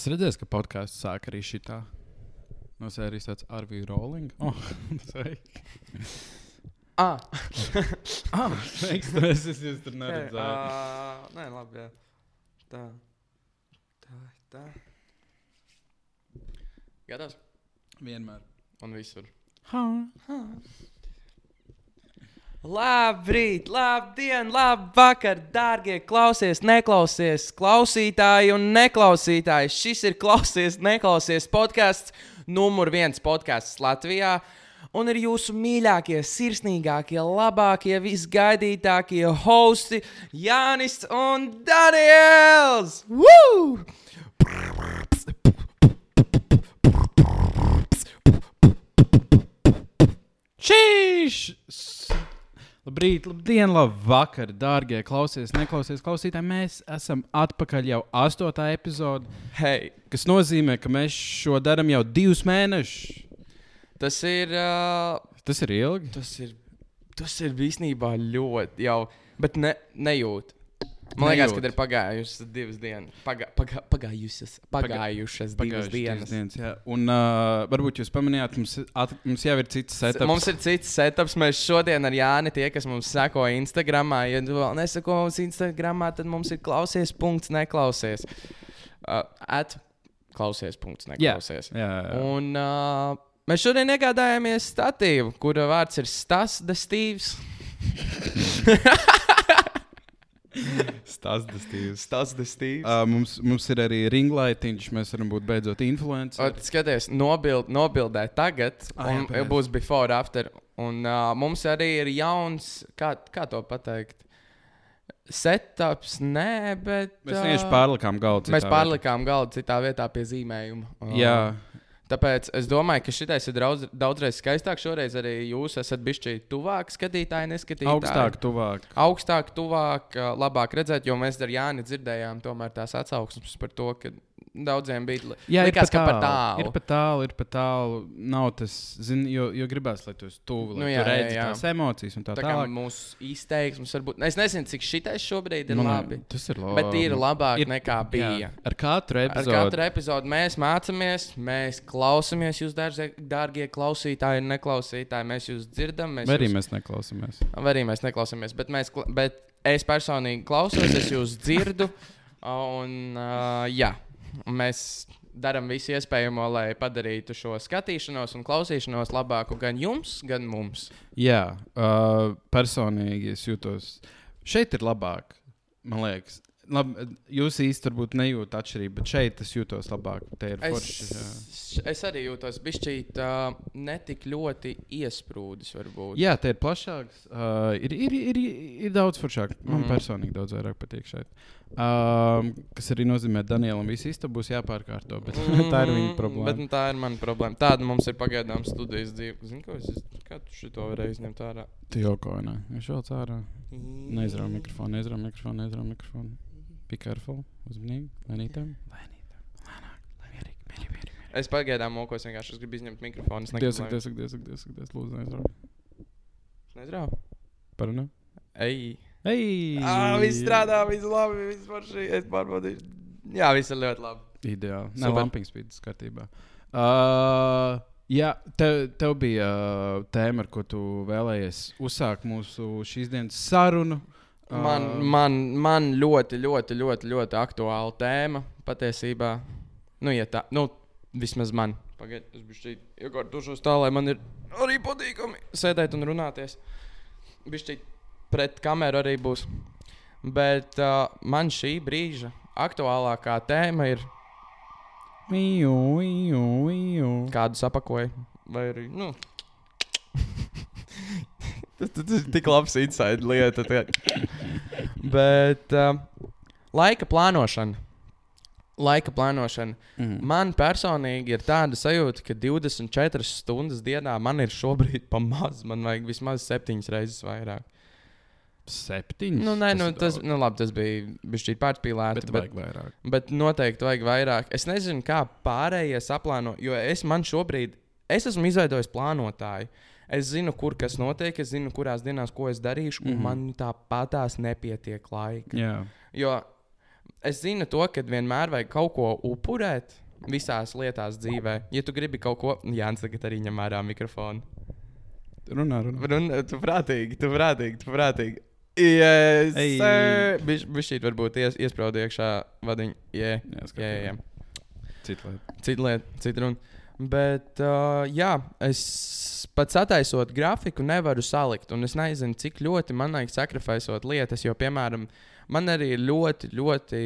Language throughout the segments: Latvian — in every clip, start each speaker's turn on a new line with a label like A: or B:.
A: Es redzēju, ka podkāsts sāk arī šitā. No sērijas tāds Arvija Rolling. Oh.
B: Ah,
A: Ah, tu es, es jūs tur neredzēju.
B: uh, nē, labi. Jā. Tā. Tā, tā. Gatavs?
A: Vienmēr.
B: Un visur.
A: Ha.
B: Labrīt, labdien, labvakar, dārgie klausies, neklausies, klausītāji un neklausītāji. Šis ir klausies, neklausies podkāsts, numur viens podkāsts Latvijā. Un ir jūsu mīļākie, sirsnīgākie, labākie, visgaidītākie hosti Jānis un Daniels! Woo!
A: Čīš! Labrīt, labdien, labvakar, dārgie klausies, neklausies klausītāji. Mēs esam atpakaļ jau astotā epizodē,
B: Hei,
A: kas nozīmē, ka mēs šo darām jau divus mēnešus.
B: tas ir. Uh,
A: Tas ir ilgi.
B: Tas ir, tas ir īstenībā ļoti jau, bet ne, nejūt. Man liekas, ka ir pagājušas divas dienas. Paga, paga, pagājušas, pagājušas divas
A: Pagājušas
B: dienas.
A: dienas, jā. Un uh, varbūt jūs pamanījāt, mums, at, mums jau ir cits setups.
B: Mums ir cits setups. Mēs šodien ar Jāni, tie, kas mums seko Instagram, ja tu vēl neseko mums Instagram, tad mums ir klausies, punkts, neklausies. Uh, at klausies, punkts,
A: Jā,
B: neklausies.
A: jā, jā.
B: Un uh, mēs šodien iegādājāmies statīvu, kura vārds ir Stas Destīvs.
A: Stāsts Stīvs.
B: Stas Destīvs.
A: Uh, mums, mums ir arī ringlightiņš, mēs varam būt beidzot influenceri.
B: Skaties, nobild, nobildē tagad,
A: Ah, jā,
B: un
A: pareizi.
B: būs before, after. Un uh, mums arī ir jauns, kā, kā to pateikt, setups, nē, bet.
A: Mēs vienkārši pārlikām galdu.
B: Mēs pārlikām galdu citā vietā pie zīmējuma.
A: vietā.
B: Ā,
A: Jā,
B: Tāpēc es domāju, ka šis ir daudz, daudzreiz skaistāks. Šoreiz arī jūs esat bijuši tuvāk skatītāji, neskatītāji.
A: augstāk, tuvāk.
B: augstāk, tuvāk, labāk redzēt, jo mēs ar Jāni dzirdējām tomēr tās atsauksmes par to, ka daudziem bija
A: Jā,
B: likās, ka par
A: tālu. Ir pat tālu, ir pat tālu. Nav tas, zin, jo, jo gribās, lai tu esi tuvu, lai
B: Nu
A: nu,
B: jā,
A: tu redzi
B: jā, jā.
A: tās emocijas un tā
B: Tā kā
A: tālāk.
B: mūsu izteiksmes varbūt. Es nezinu, cik šitais šobrīd ir
A: Man-
B: labi.
A: Tas ir labi.
B: Bet ir labāk
A: Ir-
B: nekā bija.
A: Jā, ar katru
B: Ar
A: epizodu.
B: katru epizodu mēs mācāmies, mēs klausāmies, jūs, dārgie, dārgie klausītāji un neklausītāji. Mēs jūs dzirdam, mēs,
A: Vai arī
B: jūs,
A: mēs neklausāmies?
B: vai arī mēs neklausāmies. Bet, mēs, bet es personīgi klausos, es jūs dzirdu. Un, uh, jā, mēs darām visu iespējamo, lai padarītu šo skatīšanos un klausīšanos labāku gan jums, gan mums.
A: Jā, uh, personīgi es jūtos. Šeit ir labāk, man liekas. Lab, jūs varbūt nejūtat atšķirību, bet šeit es jūtos labāk. Ir forši.
B: Es, es arī jūtos bišķīt uh, netik ļoti iesprūdis, varbūt.
A: Jā, te ir plašāks. Uh, ir, ir, ir, ir daudz foršāk. Man mm. Personīgi daudz vairāk patīk šeit. Um, kas arī nozīmē, ka Danielam viss istaba būs jāpārkārto. Bet tā ir viņa problēma.
B: Bet nu, tā ir mana problēma. Tāda mums ir pagaidām studijas dzīve. Zini, ko es kā tu šo varēji izņemt ārā?
A: Tu jau ko nē, viņš vēl cārā. Neizrauj mikrofonu, neizrauj mikrofonu, neizrauj mikrofonu. Be careful, uzmanīgi, lēnītām.
B: Es pagaidām mokos vienkārši. Es gribu izņemt mikrofonu. Es
A: Dievs,
B: negribu,
A: Dievs, Dievs, Dievs, Dievs, lūdzu, neizrauj.
B: Nezrauj.
A: Parunā.
B: Ej!
A: Ei!
B: Ah, viss strādā, viss labi, viss forši. Es pārbaudīju. Jā, viss ir ļoti labi.
A: Ideāli. Nē,
B: Super.
A: lampiņas spīdus kārtībā. Uh, jā, tev, tev bija uh, tēma, ar ko tu vēlējies uzsākt mūsu šīs dienas sarunu.
B: Man,
A: Uh,
B: man, man ļoti, ļoti, ļoti, ļoti aktuāla tēma patiesībā. Nu, ja tā, nu, vismaz man. Pagaidiet, es biju šeit iekārtošos tā, lai man ir arī patīkami sēdēt un runāties. Bišķi pret kameru arī būs. Bet uh, man šī brīža aktuālākā tēma ir,
A: Iju, iju, iju.
B: kādu sapakoju. Vai arī, nu. tas, tas ir tik labs inside lieta. tā. Bet uh, laika plānošana. Laika plānošana.
A: Mm.
B: Man personīgi ir tāda sajūta, ka 24 stundas dienā man ir šobrīd pa maz. Man vajag vismaz 7 reizes vairāk.
A: Septiņas.
B: Nu, nē, nu,
A: ir
B: tas, nu, labi, tas bija bijis pārspīlēti.
A: Bet
B: Bet,
A: vairāk.
B: bet noteikti vajag vairāk. Es nezinu, kā pārējie saplāno, jo es man šobrīd, es esmu izveidojis plānotāju. Es zinu, kur kas notiek, es zinu, kurās dienās ko es darīšu, un mm. -hmm. man tāpatās nepietiek laika.
A: Jā.
B: Jo es zinu to, ka vienmēr vajag kaut ko upurēt visās lietās dzīvē. Ja tu gribi kaut ko, Jānis tagad arī ņem ārā mikrofonu.
A: Runā, runā.
B: Run, tu prātīgi, tu prātīgi, tu prātīgi. Yes. Viņš šī varbūt ies, iesprāda iekšā vadiņā. Yeah,
A: Jā,
B: jā,
A: skaties.
B: jā.
A: Cita lieta.
B: Cita lieta, cita runa. Bet, uh, jā, es pats attaisot grafiku nevaru salikt. Un es nezinu, cik ļoti man vajag sakrifisot lietas. Jo, piemēram, man arī ir ļoti, ļoti,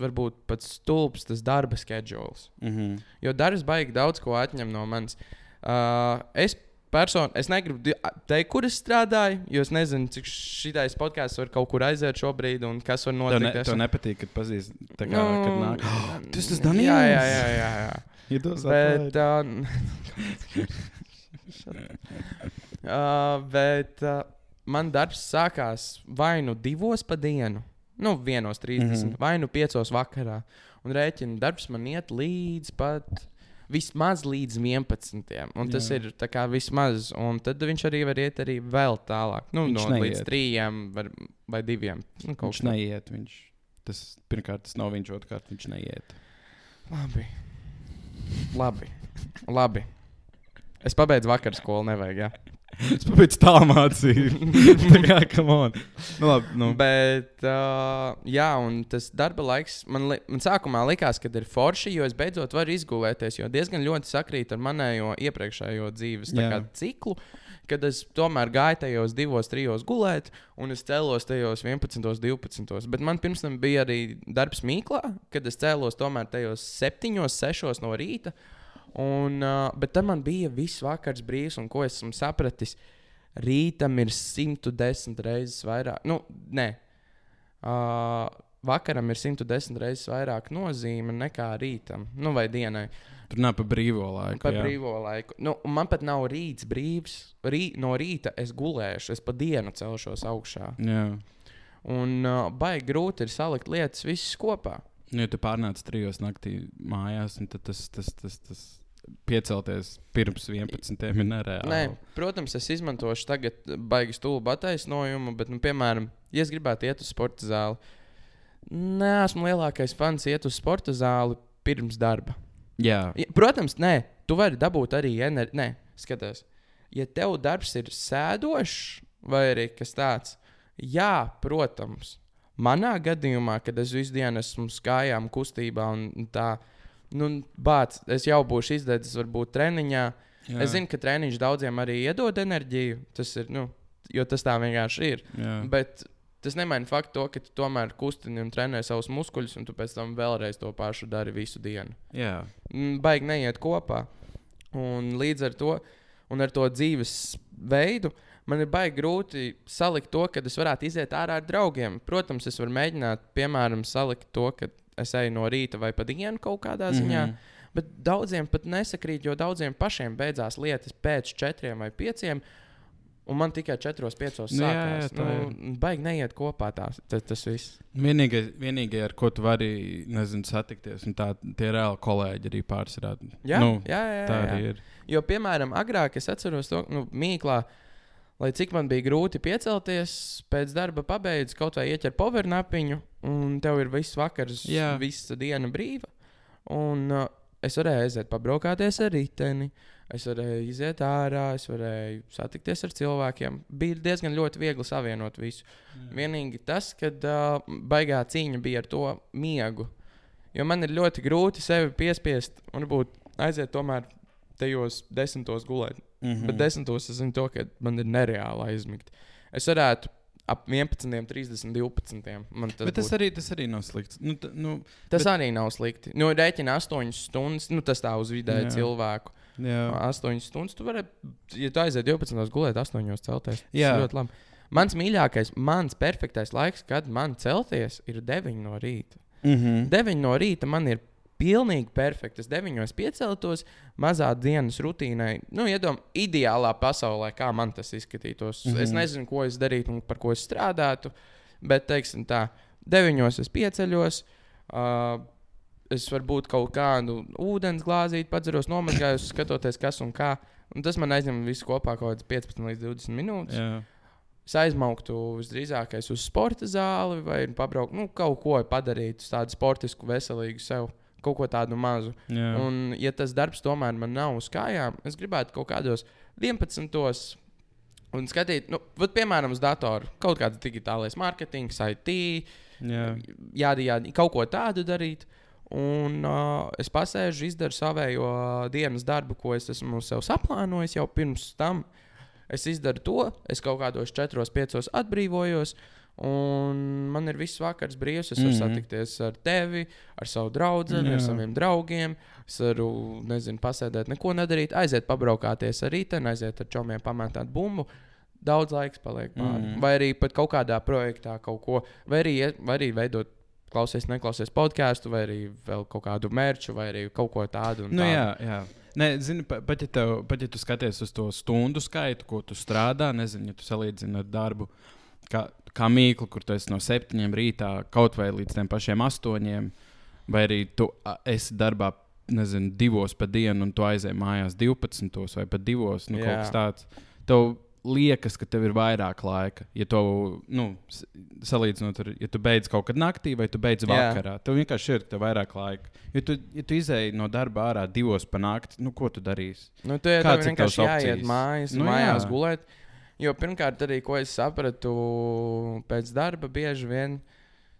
B: varbūt pat stulbs tas darba schedules.
A: Mhm.
B: Jo darbs baigi daudz ko atņem no manis. Uh, es personu, es negribu teikt, kur es strādāju, jo es nezinu, cik šitais podkāsts var kaut kur aiziet šobrīd un kas var
A: Tev,
B: notikt.
A: ne,
B: Es-
A: tev nepatīk, kad pazīst, tā kā,
B: Nu,
A: kad nāk. Tas tas
B: Jā,
A: Daniels!
B: jā, jā. jā, jā.
A: Iedos
B: Bet, uh, uh, bet uh, man darbs sākās vai nu divos pa dienu, nu, vienos 30, mm. -hmm. vai nu piecos vakarā. Un rēķina darbs man iet līdz pat vismaz līdz 11. Un tas
A: Jā.
B: ir kā vismaz. Un tad viņš arī var iet arī vēl tālāk. Nu,
A: Viņš
B: no līdz
A: neiet.
B: trījiem var, vai diviem. Nu, kaut
A: Viņš
B: kā.
A: neiet. Viņš, tas, pirmkārt, tas nav viņš, otrkārt, viņš neiet.
B: Labi. Labi. Labi. Es pabeidzu vakar skolu, nevajag. Ja?
A: Es pabeidzu tā mācību. tā kā, come on. Nu, labi, nu.
B: Bet, uh, jā, un tas darba laiks man, li man sākumā likās, ka ir forši, jo es beidzot varu izgulēties. Jo diezgan ļoti sakrīt ar manējo iepriekšējo dzīves kā, ciklu, kad es tomēr gāju tajos divos, trijos gulēt, un es cēlos tajos 11, 12. Bet man pirms tam bija arī darbs Mīklā, kad es cēlos tomēr tajos 7, 6 no rīta. Un, uh, bet tam man bija viss vakars brīvs, un ko es esmu sapratis. Rītam ir 110 reizes vairāk. Nu, nē, uh, vakaram ir 110 reizes vairāk nozīme nekā rītam, nu, vai dienai.
A: Tur nav pa brīvo laiku.
B: Par
A: jā.
B: brīvo laiku. Nu, man pat nav rīts brīvs. Rī, no rīta es gulēšu, es pa dienu celšos augšā.
A: Jā.
B: Un uh, baigi grūti ir salikt lietas visas kopā.
A: Nu, ja tu pārnāc trijos naktī mājās, tad tas, tas, tas, tas piecelties pirms 11. ir nereāli.
B: Nē, protams, es izmantošu tagad baigi stulbu attaisnojumu, bet, nu, piemēram, ja es gribētu iet uz sporta zāli, nē, esmu lielākais fans iet uz sporta zāli pirms darba.
A: Jā,
B: Ja, protams, nē, tu vari dabūt arī enerģiju. Nē, skaties, ja tev darbs ir sēdošs vai arī kas tāds, jā, protams. Manā gadījumā, kad es visu dienu esmu skājām, kustībā un tā, nu, bāc, es jau būšu izdevies, varbūt treniņā.
A: jā.
B: Es zinu, ka treniņš daudziem arī iedod enerģiju. Tas ir, nu, jo tas tā vienkārši ir.
A: Jā.
B: Bet tas nemaina faktu, to, ka tu tomēr kustini un trenē savus muskuļus, un tu pēc tam vēlreiz to pašu dari visu dienu.
A: Jā.
B: Mm, baigi neiet kopā. Un līdz ar to, un ar to dzīves veidu, man ir baigi grūti salikt to, ka es varētu iziet ārā ar draugiem. Protams, es varu mēģināt, piemēram, salikt to, ka es eju no rīta vai pa dienu kaut kādā ziņā. Mm
A: Mhm.
B: -hmm. Bet daudziem pat nesakrīt, jo daudziem pašiem beidzās lietas pēc četriem vai pieciem. Un man tikai 4, 5
A: Nu, jā, jā,
B: sākās.
A: tā
B: Nu, baigi neiet kopā tās, tas, tas viss.
A: Vienīgais, vienīgai, ar ko tu vari nezinu, satikties, un tā, tie reāli kolēģi arī pārsvarā.
B: Jā,
A: nu,
B: jā, jā, jā,
A: tā
B: jā.
A: arī ir.
B: Jo, piemēram, agrāk es atceros to nu, mīklā, lai cik man bija grūti piecelties, pēc darba pabeigts kaut vai ieķer povernapiņu, un tev ir viss vakars,
A: Jā.
B: visa diena brīva. Un uh, es varēju aiziet pabraukāties ar riteni. Es varēju iziet ārā, es varēju satikties ar cilvēkiem. Bija diezgan ļoti viegli savienot visu.
A: Jā.
B: Vienīgi tas, ka uh, baigā cīņa bija ar to miegu. Jo man ir ļoti grūti sevi piespiest, un varbūt aiziet tomēr tajos desmitos gulēt. Mm. Bet desmitos es zinu, to, ka man ir nereāli aizmigt. Es varētu ap 11, 30, 12. Man tas,
A: Bet tas
B: būtu-
A: arī, tas arī nav slikts. Nu, t, nu,
B: tas
A: bet-
B: arī nav slikti. Nu, rēķina 8 stundas, nu, tas tā uz vidēju cilvēku.
A: jā.
B: 8 stundas tu vari, ja tu aiziet 12, gulēt 8 celties. Tas
A: Jā.
B: ļoti labi. Mans mīļākais, mans perfektais laiks, kad man celties, ir 9 no rīta.
A: Mhm.
B: 9 no rīta man ir pilnīgi perfekti. Es 9 pieceltos, mazā dienas rutīnai. Nu, iedomājieties, ideālā pasaulē, kā man tas izskatītos. Mm
A: Mhm.
B: -hmm. Es nezinu, ko es darītu un par ko es strādātu. Bet, teiksim, tā, 9 es pieceļos. Uh, Es varbūt kaut kādu ūdens glāzīti padzeros, nomazgājos, skatoties, kas un kā. Un tas man aizņem visu kopā kaut kādas 15 līdz 20 minūtes.
A: Jā.
B: Es aizmauktu visdrīzākais uz sporta zāli vai pabrauktu, nu, kaut ko padarīt, tādu sportisku, veselīgu sev, kaut ko tādu mazu.
A: Jā.
B: Un, ja tas darbs tomēr man nav uz kājām, es gribētu kaut kādos 11. Un skatīt, nu, vat, piemēram, uz datoru kaut kāds digitālais mārketings, IT,
A: Jā.
B: jādi, jādi, kaut ko tādu darīt. Un uh, es pasēžu, izdaru savējo dienas darbu, ko es esmu sev saplānojis jau pirms tam. Es izdaru to, es kaut kādos 4, 5 atbrīvojos, un man ir viss vakars brīvs. Es varu
A: Mhm.
B: satikties ar tevi, ar savu draugu, ar
A: Jā.
B: saviem draugiem. Es varu, nezinu, pasēdēt, neko nedarīt, aiziet pabraukāties ar rītdienu, aiziet ar čomiem, pamētāt bumbu. Daudz laiks paliek pāri. Mm. Vai arī pat kaut kādā projektā kaut ko, vai arī, vai arī veidot, klausies, neklausies podkāstu, vai arī vēl kaut kādu mērķu, vai arī kaut ko tādu.
A: Nu,
B: tādu.
A: jā, jā. Nē, zini, pa- pat ja, tev, pat ja tu skaties uz to stundu skaitu, ko tu strādā, nezinu, ja tu salīdzini ar darbu, kā, kā mīklu, kur tu esi no septiņiem rītā kaut vai līdz tiem pašiem astoņiem, vai arī tu esi darbā, nezinu, divos pa dienu, un tu aizej mājās 12 vai pat divos, nu,
B: Jā.
A: kaut kas tāds. Tev liekas, ka tev ir vairāk laika. Ja tu, nu, salīdzinot ar, ja tu beidz kaut kad naktī vai tu beidz
B: Jā.
A: vakarā, tev vienkārši ir tev vairāk laika. Ja tu, ja tu izēji no darba ārā divos pa nakti, nu, ko tu darīsi?
B: Nu, tu jau
A: Kāds
B: tādā
A: ir tavs
B: vienkārši jāiet
A: opcijas?
B: mājās,
A: nu,
B: mājās
A: jā.
B: gulēt. Jo pirmkārt, arī ko es sapratu pēc darba, bieži vien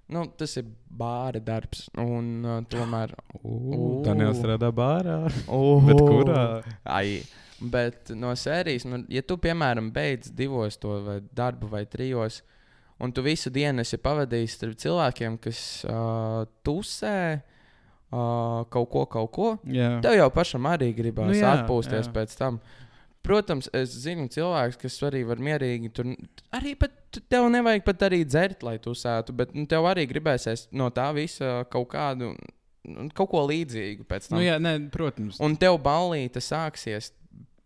B: nu, tas ir bāra darbs. Un, uh, tomēr.
A: Uh, Daniels strādā bārā.
B: Uh,
A: Bet kurā?
B: Ai, bet no sērijas, nu, ja tu, piemēram, beidz divos to vai darbu vai trijos, un tu visu dienu esi pavadījis starp cilvēkiem, kas uh, tusē uh, kaut ko, kaut ko,
A: Jā.
B: Tev jau pašam arī gribās
A: Nu jā,
B: atpūsties
A: jā.
B: pēc tam. Protams, es zinu cilvēkus, kas arī var mierīgi tur. Arī pat tev nevajag pat arī dzert, lai tu sētu, bet nu, tev arī gribēsies no tā visa kaut kādu, nu, kaut ko līdzīgu pēc tam.
A: Nu, jā, nē, protams.
B: Un tev balīte sāksies.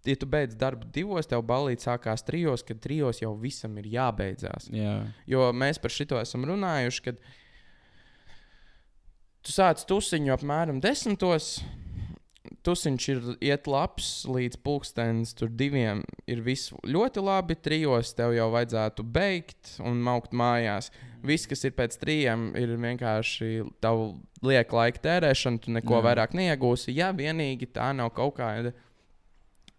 B: Ja tu beidz darbu divos, tev balīti sākās trijos, kad trijos jau visam ir jābeidzās.
A: Jā.
B: Jo mēs par šo esam runājuši, kad tu sāc tusiņu apmēram desmitos. Tusiņš ir iet labs līdz pulkstenis, tur diviem ir viss ļoti labi. Trijos tev jau vajadzētu beigt un maukt mājās. Viss, kas ir pēc trījiem, ir vienkārši tavu lieka laika tērēšana. Tu neko
A: Jā.
B: Jā. vairāk neiegūsi. Ja vienīgi tā nav kaut kāda,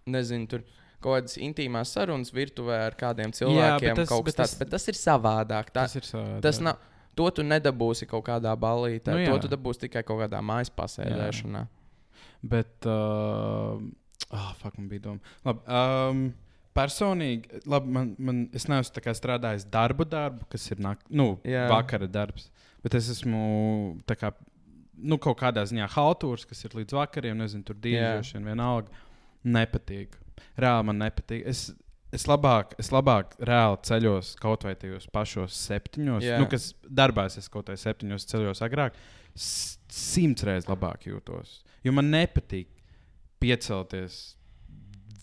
B: nezinu, tur kaut kādas intīmās sarunas virtuvē ar kādiem cilvēkiem,
A: tas-
B: kaut kas tāds, bet tas ir savādāk. Tā,
A: Tas ir savādāk.
B: tas nav. To tu nedabūsi kaut kādā balītē.
A: Nu jā.
B: to tu dabūsi tikai kaut kādā mājas pasēdēšanā.
A: Bet, uh, oh, fuck, man bija doma. Labi, um, personīgi, labi, man, man, es neesmu strādājis darbu, darbu kas ir nak, nu,
B: Jā.
A: vakara darbs. Bet es esmu kā, nu, kaut kādā ziņā haltūrs, kas ir līdz vakariem, nezinu, tur dīvainošana, vienalga. Nepatīk. Reāli man nepatīk. Es, es labāk, es labāk reāli ceļos kaut vai tajos pašos septiņos,
B: Jā.
A: nu, kas darbā es kaut vai septiņos ceļos agrāk. Simts reizes labāk jūtos. Jo man nepatīk piecelties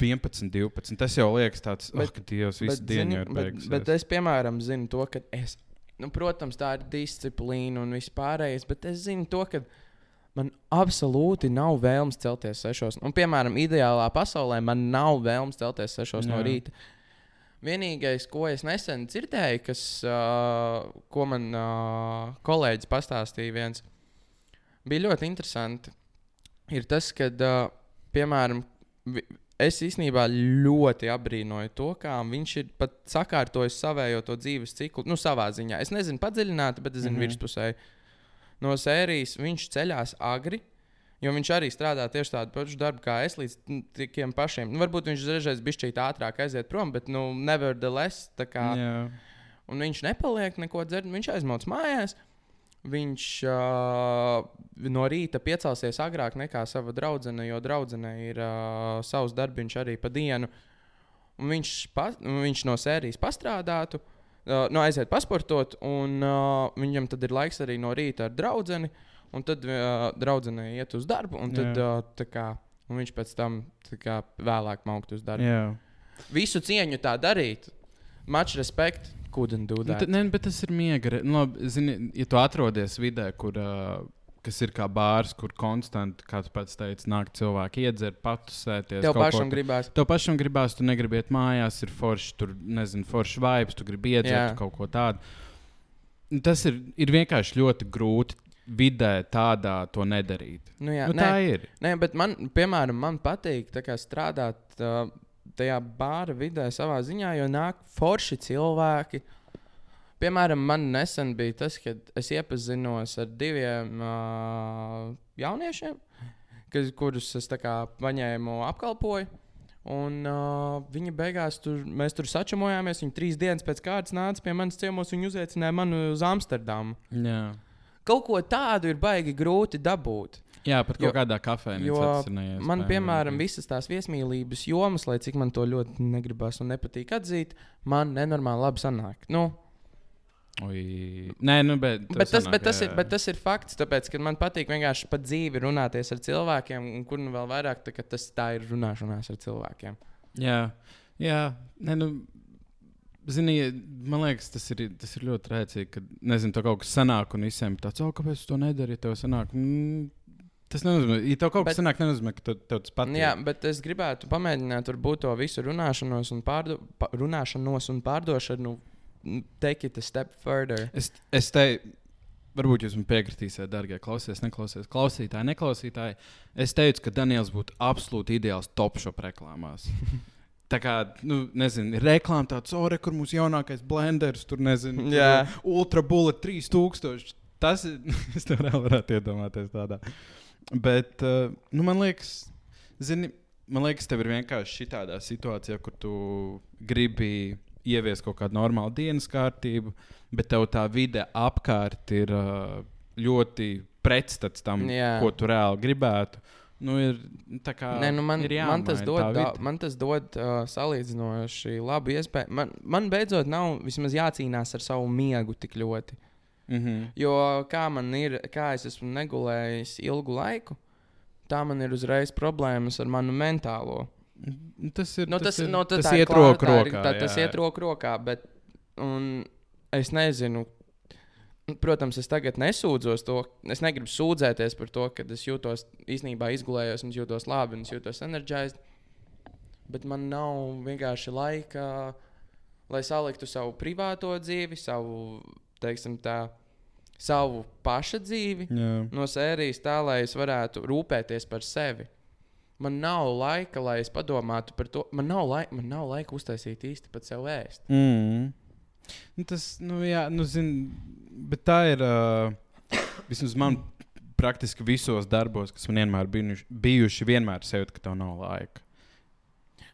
A: 11, 12. Tas jau liekas tāds,
B: Bet-
A: oh, ka Dievs visu
B: Bet,
A: dienu
B: zini,
A: ir
B: bet,
A: beigusies.
B: bet es, piemēram, zinu to, ka es, nu, protams, tā ir disciplīna un viss pārējais, bet es zinu to, ka man absolūti nav vēlmes celties sešos. Un, piemēram, ideālā pasaulē man nav vēlmes celties sešos Jā. no rīta. Vienīgais, ko es nesen dzirdēju, kas, uh, ko man uh, kolēģis pastāstīja, viens, bija ļoti interesanti. Ir tas, ka, uh, piemēram, es īstenībā ļoti apbrīnoju to, kā viņš ir pat sakārtojis savējo to dzīves ciklu, nu, savā ziņā. Es nezinu, padziļināti, bet es zinu, mm. -hmm. virspusēji. No sērijas viņš ceļās agri. Jo viņš arī strādā tieši tādu pašu darbu kā es, līdz nu, tiem pašiem. Nu, varbūt viņš bija šķiet ātrāk aiziet prom, bet, nu, nevertheless, tā kā
A: Jā.
B: un viņš nepaliek neko dzert. Viņš aizmauc mājās. Viņš uh, no rīta piecelsies agrāk nekā sava draudzene, jo draudzene ir uh, savs darbiņš arī pa dienu. Un viņš, pa, viņš no sērijas pastrādātu, uh, no aiziet pasportot, un uh, viņam tad ir laiks arī no rīta ar draugu. Un tad uh, draudzene iet uz darbu, un, tad,
A: Jā.
B: uh, kā, un viņš pēc tam kā, vēlāk maukt uz darbu.
A: Jā.
B: Visu cieņu tā darīt. Much respect, couldn't do
A: Nu,
B: that.
A: Ne, bet tas ir miega. Nu, labi, zini, ja tu atrodies vidē, kur, uh, kas ir kā bārs, kur konstanti, kā tu pats teici, nāk cilvēki iedzert, patusēties.
B: Tev
A: ko
B: pašam
A: tu-
B: gribās.
A: Tev pašam gribās, tu negribi iet mājās, ir forši, tur nezinu, forši vibes, tu gribi iedzert kaut ko tādu. Tas ir, ir vienkārši ļoti grūti vidē tādā to nedarīt.
B: Nu, jā,
A: Nu,
B: nē,
A: tā ir.
B: Nē, bet man, piemēram, man patīk strādāt uh, tajā bāra vidē savā ziņā, jo nāk forši cilvēki. Piemēram, man nesen bija tas, kad es iepazinos ar diviem uh, jauniešiem, kas, kurus es kā paņēmu, apkalpoju. Un uh, viņi beigās tur, mēs tur sačamojāmies. Viņi trīs dienas pēc kārtas nāca pie manis ciemos un uzaicināja mani uz Amsterdamu.
A: Jā,
B: Kaut ko tādu ir baigi grūti dabūt.
A: Jā pat
B: Jo-
A: kaut kādā kafejnīcā.
B: Jo
A: ir neiespējami.
B: man, piemēram, visas tās viesmīlības jomas, lai cik man to ļoti negribas un nepatīk atzīt, man nenormāli labi sanāk. Nu,
A: Oi. Nē, nu, bet,
B: bet, tas,
A: sanāk,
B: bet, tas ir, bet tas ir fakts, tāpēc, man patīk vienkārši pa dzīvi runāties ar cilvēkiem, un kur nu vēl vairāk tā, tas tā ir runāšanās ar cilvēkiem.
A: Jā, jā. Nē, nu, zini, man liekas, tas ir, tas ir ļoti rēcīgi, ka, nezinu, kaut kas sanāk un visiem tāds, oh, kāpēc tu to nedari, tev sanāk. Mm, tas nenozīmē, ja tev kaut kas sanāk, nenozīmē, ka tev, tev tas patīk.
B: Jā, bet es gribētu pamēģināt varbūt to visu runāšanos un, pārdo, pa, runāšanos un pārdošanu. mm, Take it a step further.
A: Es, es te, varbūt jūs man piekritīsiet, darbie klausieties, neklausieties, klausītāji, neklausītāji. Es teicu, ka Daniels būtu absolūti ideāls top shop reklāmās. Tā kā, nu, nezinu, ir reklāma tāds, oh, re, kur mūsu jaunākais blenders, tur nezinu,
B: Jā.
A: Ultra Bullet 3000. Tas ir, es varētu iedomāties tādā. Bet, uh, nu, man liekas, zini, man liekas, tev ir vienkārši šī tādā situācijā, kur tu gribi ieviest kaut kādu normālu dienas kārtību, bet tev tā vide apkārt ir uh, ļoti pretstats tam,
B: Jā.
A: ko tu reāli gribētu. Nu, ir, tā kā,
B: Nē, nu man,
A: ir
B: man tas
A: jāmaina
B: dod, da, man tas dod uh, salīdzinoši labu iespēju. Man, man beidzot nav jācīnās ar savu miegu tik ļoti.
A: Mhm.
B: Jo kā man ir, kā es esmu negulējis ilgu laiku, tā man ir uzreiz problēmas ar manu mentālo.
A: Tas ir.
B: Nu, tas,
A: ir,
B: nu,
A: tas
B: tā ir
A: iet roku rokā.
B: Tā, tas
A: jā.
B: iet roku rokā, bet un es nezinu. Protams, es tagad nesūdzos to. Es negribu sūdzēties par to, ka es jūtos īstenībā izgulējos, un jūtos labi, un jūtos enerģizēts. Bet man nav vienkārši laika, lai saliktu savu privāto dzīvi, savu, teiksim, tā, savu paša dzīvi
A: Jā.
B: no sērijas tā, lai es varētu rūpēties par sevi. Man nav laika, lai es padomātu par to. Man nav, lai, man nav laika uztaisīt īsti pat sev ēst.
A: Mm. Nu, tas, nu, jā, nu, zin, bet tā ir. Uh, vismaz man praktiski visos darbos, kas man vienmēr bijuši, bijuši vienmēr sajūta, ka tev nav laika.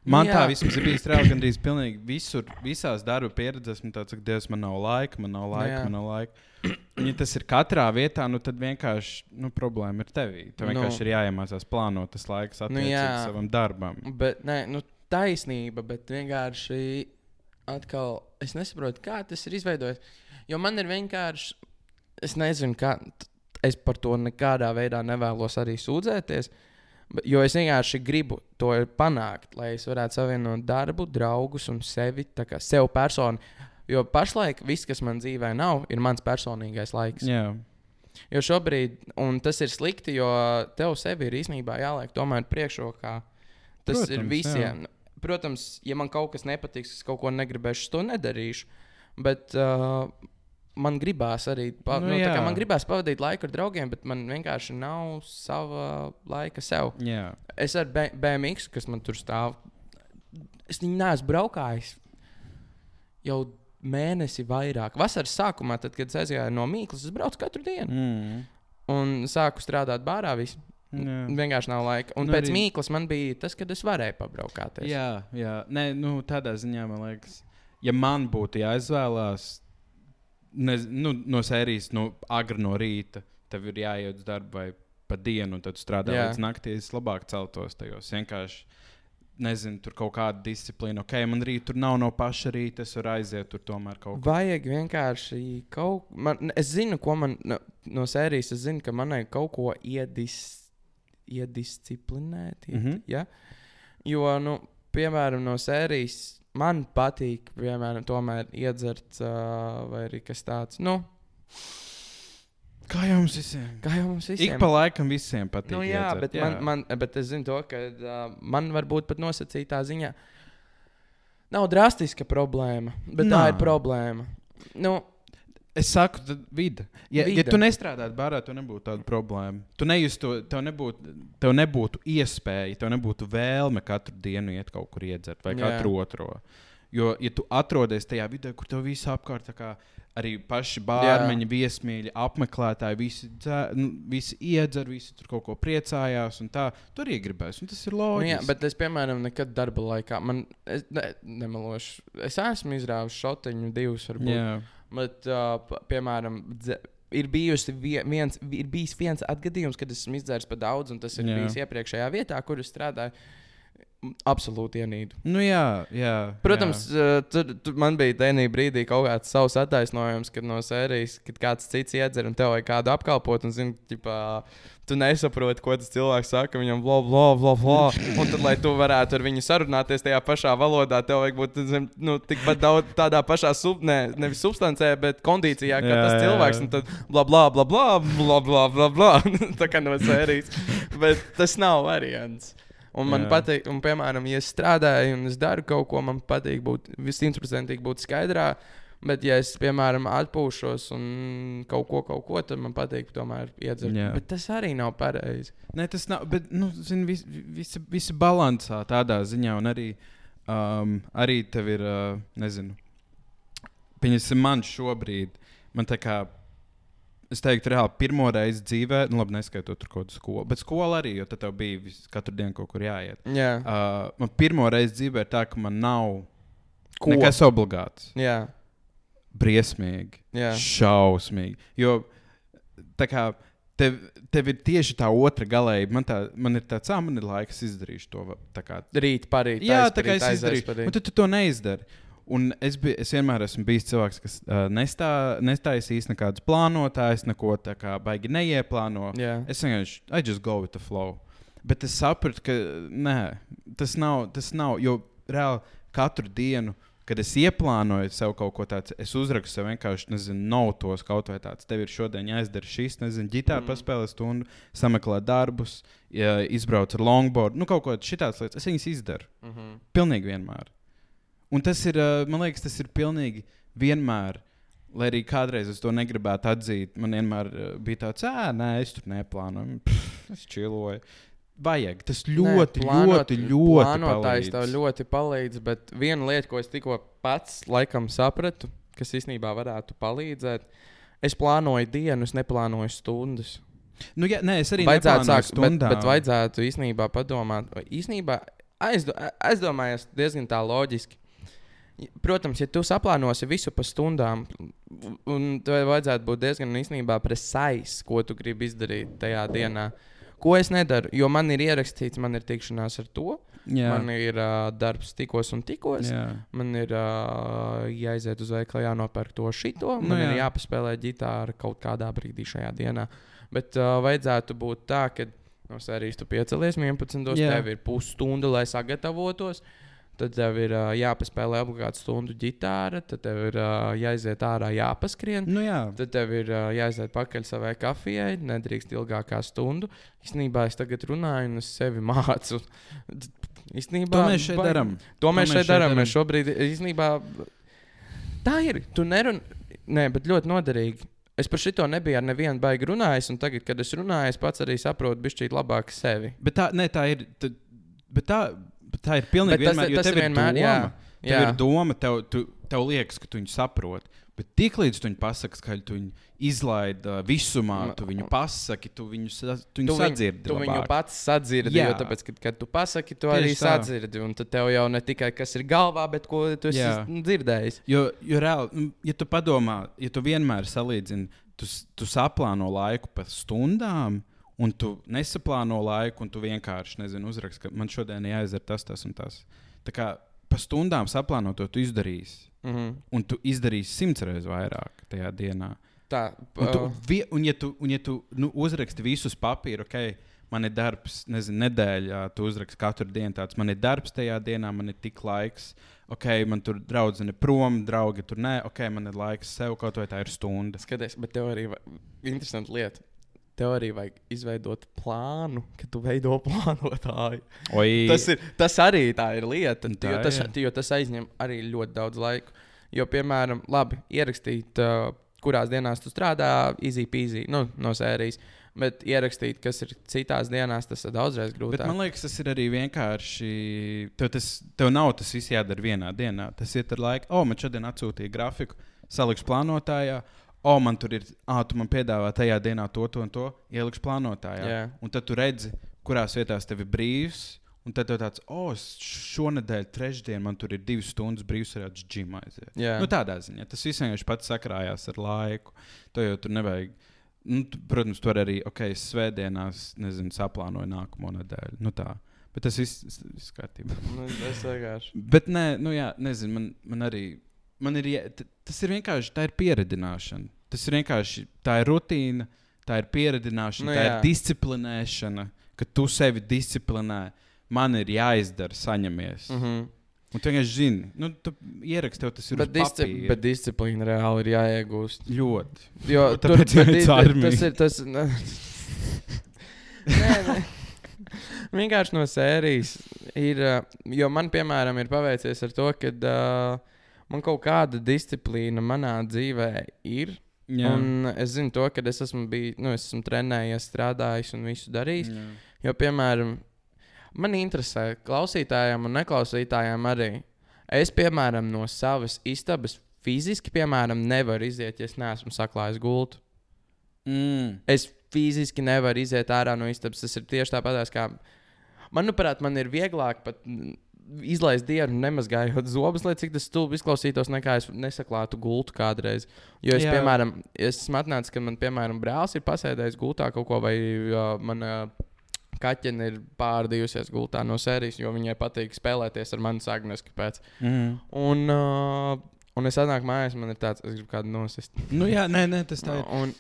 A: Man
B: Nu,
A: tā
B: jā.
A: vismaz ir bijis reāli gandrīz pilnīgi visur, visās darba pieredzēs. Man tāds, ka Dievs, man nav laika, man nav laika,
B: jā.
A: man nav laika. Ja tas ir katrā vietā, nu, tad vienkārši nu, problēma ir tevī. Tev
B: Nu.
A: vienkārši ir jāiemācās plānot tas laiks attiecīgi
B: jā.
A: savam darbam.
B: Bet, nē, nu, taisnība, bet vienkārši atkal es nesaprotu, kā tas ir izveidojis. Jo man ir vienkārši, es nezinu, kā. Es par to nekādā veidā nevēlos arī sūdzēties. Bet, jo es vienkārši gribu to panākt, lai es varētu savienot darbu, draugus un sevi, tā kā sev personu. Jo pašlaik viss, kas man dzīvē nav, ir mans personīgais laiks.
A: Jā,
B: Jo šobrīd, un tas ir slikti, jo tev sevi ir īstenībā jāliek tomēr priekšrokā. Tas Protams, ir visiem. Protams, ja man kaut kas nepatiks, es kaut ko negribēšu, to nedarīšu. Bet uh, man gribās arī, pa,
A: Nu,
B: nu,
A: jā.
B: man gribās pavadīt laiku ar draugiem, bet man vienkārši nav sava laika sev.
A: jā.
B: Es ar B BMX, kas man tur stāv, es viņu neesmu braukājis jau mēnesi vairāk. Vasaras sākumā, tad, kad es aizgāju no Mīklas, es braucu katru dienu
A: Mm.
B: un sāku strādāt bārā. Visu.
A: Jā.
B: Vienkārši nav laika. Un
A: Nu,
B: nu, pēc
A: arī-.
B: Mīklas man bija tas, kad es varēju pabraukāties.
A: Jā, jā. Nē, nu, tādā ziņā man liekas, ja man būtu jāizvēlās ne, nu, no sērijas, no agri no rīta, tev ir jāiet uz darbu vai pa dienu, un tad strādā
B: Jā.
A: līdz naktī. Es labāk celtos tajos. Vienkārši nezinu, tur kaut kāda disciplīna. Ok, man rīt tur nav no paša rīta, es varu aiziet tur tomēr kaut kur.
B: Vajag vienkārši kaut ko. Es zinu, ko man no, no sērijas. Es zinu, ka manai kaut ko iedis, iedisciplinēt. Ied, mm. -hmm. ja? Jo, nu, piemēram, no sērijas man patīk, piemēram, tomēr iedzert uh, vai kas tāds. Nu,
A: Kā jau mums visiem?
B: Kā jau mums visiem.
A: Ik pa laikam visiem patīk.
B: Nu, jā,
A: iedzert,
B: bet, Man, man, bet es zinu to, ka uh, man varbūt pat nosacītā ziņā nav drastiska problēma, bet Nā. tā ir problēma. Nu,
A: Es saku, tad vide. Ja,
B: Vide.
A: ja tu nestrādātu barā, tev nebūtu tāda problēma. Tu nejustu, tev nebūtu, tev nebūtu iespēja, tev nebūtu vēlme katru dienu iet kaut kur iedzert vai
B: Jā.
A: katru otro. Jo, ja tu atrodies tajā vidē, kur tev viss apkārt, kā arī paši bārmeņi, viesmīļi, apmeklētāji, visi, dzē, nu, visi iedzer, visi tur kaut ko priecājās, un tā, tur arī gribēs. Tas ir
B: nu,
A: loģiski.
B: jā, bet es, piemēram, nekad darba laikā, man, es ne, nemelošu, es esmu izrāvis šotiņu divus, varbūt.
A: Jā.
B: Bet, uh, piemēram, dze, ir, viens, vi- ir bijis viens atgadījums, kad esmu izdzēris par daudz, un tas ir.
A: Jā.
B: bijis iepriekšējā vietā, kur es strādāju. Absolūti ienīdu.
A: Nu, jā, jā,
B: Protams, jā. Tur, tur man bija tajā brīdī kaut kāds savs attaisnojums, kad no sērijas, kad kāds cits iedzer un tev vajag kādu apkalpot, un zini, ģipā, tu nesaproti, ko tas cilvēks saka. Viņam bla, bla, bla, bla. Un tad, lai tu varētu ar viņu sarunāties tajā pašā valodā, tev vajag būt zin, nu, tikpat daudz tādā pašā sub, ne, nevis substancē, bet kondīcijā, kā
A: Jā,
B: tas cilvēks.
A: jā.
B: Un tad bla, bla, bla, bla, bla, bla, bla. Tā kā no sērijas. Bet tas nav variants. Un man
A: Jā.
B: patīk, un, piemēram, ja es strādāju un es daru kaut ko, man patīk būt simtprocentīgi būt skaidrā. Bet, ja es, piemēram, atpūšos un kaut ko, kaut ko, tad man patīk tomēr iedzert.
A: Jā.
B: Bet tas arī nav pareizi.
A: Nē, tas nav. Bet, nu, zini, vis, visi, visi balansā tādā ziņā, un arī, um, arī tev ir, uh, nezinu, pieņemsim, man šobrīd, man tā kā, es teiktu, reāli pirmo reizi dzīvē, nu, labi, neskaitot tur kaut kādu skolu, bet skola arī, jo tad tev bija vis, katru dienu kaut kur jāiet.
B: Jā,
A: Uh, man pirmo reizi dzīvē ir tā, ka man nav
B: Ko?
A: nekas obligāts.
B: jā,
A: Briesmīgi,
B: jā.
A: šausmīgi. Jo tā kā tev, tev ir tieši tā otra galējība, man, tā, man ir tāds, ah, man ir laiks izdarīt to. kā
B: Rīt, parīt.
A: Jā, tā kā es
B: aizparīt.
A: Un tad tu to neizdari. Un es, biju, es vienmēr esmu bijis cilvēks, kas uh, nestā, nestaisīs nekādus plānotājus, neko tā kā baigi neieplāno.
B: Jā,
A: Es vienkārši, I just go with the flow. Bet es sapratu, ka nē, tas nav, tas nav, jo reāli katru dienu, kad es ieplānoju sev kaut ko tādu, es uzrakstu sev vienkārši, nezinu, notos kaut vai tāds. Tev ir šodien jāizdara šis, nezinu, ģitāra
B: Mm.
A: mm. paspēlē stundu, sameklē darbus, ja, izbrauc ar longboard, nu kaut ko lietas. Es viņas izdaru.
B: mhm.
A: Pilnīgi vienmēr. Un tas ir, uh, man liekas, tas ir pilnīgi vienmēr. Lai arī kādreiz es to negribētu atzīt, man vienmēr uh, bija tāds, ah, nē, es tur neplānoju. Pff, es čiloju. Vajag. Tas ļoti,
B: Nē,
A: Nē, ļoti, ļoti
B: Plānotājs
A: palīdz.
B: tev ļoti palīdz, bet viena lieta, ko es tikko pats laikam sapratu, kas īstenībā varētu palīdzēt, es plānoju dienu, es neplānoju stundas.
A: Nu, jā, nē, es arī
B: vajadzētu sākt, bet, bet vajadzētu īstenībā padomāt, īstenībā aizdo, aizdomājies diezgan tā loģiski. Protams, ja tu saplānosi visu pa stundām, un tev vajadzētu būt diezgan īstenībā precīzi, ko tu gribi izdarīt tajā dienā. Ko es nedaru, jo man ir ierakstīts, man ir tikšanās ar to,
A: Jā,
B: man ir uh, darbs tikos un tikos.
A: jā.
B: Man ir uh, jāiziet uz veikalu, jānopērk to šito.
A: Nu
B: Man
A: jā.
B: ir jāpaspēlē ģitāra kaut kādā brīdī šajā dienā. Bet uh, vajadzētu būt tā, ka no sērijas tu piecelies 11.
A: Jā.
B: tev ir pusstunda, lai sagatavotos. Tad tev ir uh, jāpaspēlē obligāti stundu ģitāra, tad tev ir uh, jāiziet ārā, jāpaskrien.
A: Nu, jā.
B: Tad tev ir uh, jāiziet pakaļ savai kafijai, nedrīkst ilgāk kā stundu. Īstenībā es tagad runāju un es sevi mācu. Īstenībā,
A: To mēs šeit darām.
B: To mēs šeit darām.
A: darām.
B: Mēs šobrīd īstenībā. Tā ir. Tu nerunā. Nē, bet ļoti noderīgi. Es par šito nebiju ar nevienu baigi runājis, un tagad, kad es runāju, es pats arī saprotu, bišķīt labāk sevi.
A: Bet tā, ne, tā ir. Tā, bet tā, bet tā ir pilnīgi
B: Bet tas-
A: vienmēr. jo
B: tas
A: tev
B: ir vienmēr,
A: doma,
B: jā,
A: Tev
B: jā.
A: ir doma, tev, tu, tev liekas, ka tu viņu saproti. Bet tiklīdz tu viņu pasaki, ka tu viņu izlaidi uh, visumā, tu viņu pasaki, tu viņu, sa- tu viņu
B: Tu, viņu,
A: sadzirdi.
B: tu viņu
A: labāk.
B: pats sadzirdi,
A: Jā.
B: jo tāpēc, kad, kad tu pasaki, tu
A: Tieši
B: arī
A: tā.
B: sadzirdi. Un tad tev jau ne tikai kas ir galvā, bet ko tu esi
A: Jā.
B: dzirdējis.
A: Jo, jo reāli, nu, ja tu padomā, ja tu vienmēr salīdzini, tu, tu saplāno laiku pa stundām. Un tu nesaplāno laiku, un tu vienkārši nezini, uzrakst, ka man šodien jāizdara tas, tas un tas. Tā kā pa stundām saplānot to tu izdarīsi.
B: Mhm.
A: Un tu izdarīsi simts reizes vairāk tajā dienā.
B: Tā,
A: Un, tu,
B: uh,
A: vie, un ja tu, un ja tu nu, uzraksti visus papīru, ok, man ir darbs, nezinu, nedēļā, tu uzraksti katru dienu tāds, man ir darbs tajā dienā, man ir tik laiks. Ok, man tur draudzene prom, draugi tur nē, ok, man ir laiks sev, kaut vai tā ir stunda.
B: Skaties, bet tev arī ir interesanti lieta. Tev arī vajag izveidot plānu, kad tu veido plānotāju.
A: Oi,
B: Tas, ir, tas arī tā ir lieta,
A: Tā
B: jo tas, jo tas aizņem arī ļoti daudz laika. Jo, piemēram, labi, ierakstīt, uh, kurās dienās tu strādā, easy peasy, nu, no sērijas. Bet ierakstīt, kas ir citās dienās, tas ir daudzreiz grūtāk.
A: man liekas, tas ir arī vienkārši. Tev, tas, tev nav tas viss jādara vienā dienā. Tas iet ar laiku. O, man šodien atsūtīja grafiku, salikšu plānotājā. O, man tur ir, ah, tu man piedāvā tajā dienā to, to un to, ielikšu plānotājā.
B: Jā.
A: Un tad tu redzi, kurās vietās tev ir brīvs. Un tad tev tāds, oh, šonadēļ, trešdien, man tur ir divas stundas brīvs, uz džina aiziet.
B: Jā.
A: Nu, tādā ziņā tas viss vienkārši pats sakrājās ar laiku. To jau tur nevajag. Nu, tu, protams, tur arī, ok, svētdienās, nezinu, saplānoju nākamo nedēļu. Nu, tā. Bet tas viss viss kārtībā.
B: Nu, es vienkārši.
A: Bet, nē, nu, jā, nezinu, man, man arī. Man ir, tas ir vienkārši tā ir pieredināšana. Tas ir vienkārši tā ir rutīna, tā ir pieredināšana,
B: Nu,
A: tā
B: jā.
A: ir disciplinēšana, ka tu sevi disciplinē. Man ir jāizdara, saņemies. Mm
B: Mm
A: -hmm. Un tu vienkārši zini, nu, tu ieraksti, tev tas ir
B: bet, disci
A: papīra.
B: bet disciplīna reāli ir jāiegūst.
A: Ļoti.
B: Jo tur tas ir tas. Ne. nē, nē. Vienkārši no sērijas ir. uh, Jo man, piemēram, ir paveicies ar to, ka uh, man kaut kāda disciplīna manā dzīvē ir.
A: Jā.
B: Un es zinu, to, ka es esmu, bij, nu, es esmu trenējies, strādājis un visu darījis.
A: Jā.
B: Jo, piemēram, man interesē klausītājiem un neklausītājiem arī. Es, piemēram, no savas istabas fiziski, piemēram, nevaru iziet, ja es neesmu saklājis gultu.
A: Mm.
B: Es fiziski nevaru iziet ārā no istabas. Tas ir tieši tāpat, kā. Manuprāt, man ir vieglāk pat izlaist dienu, nemazgājot zobus, lai cik tas stulbi izklausītos, nekā es nesaklātu gultu kādreiz. Jo es, Jā. Piemēram, es esmu atnācis, ka man, piemēram, brālis ir pasēdējis gultā kaut ko, vai uh, mana kaķene ir pārdījusies gultā no sērijas, jo viņai patīk spēlēties ar mani sāknes, kāpēc.
A: Mm.
B: Un, uh, un es atnāku mājās, man ir tāds, es gribu kādu nosist.
A: Nu, jā, nē, nē, tas tā ir.
B: Un,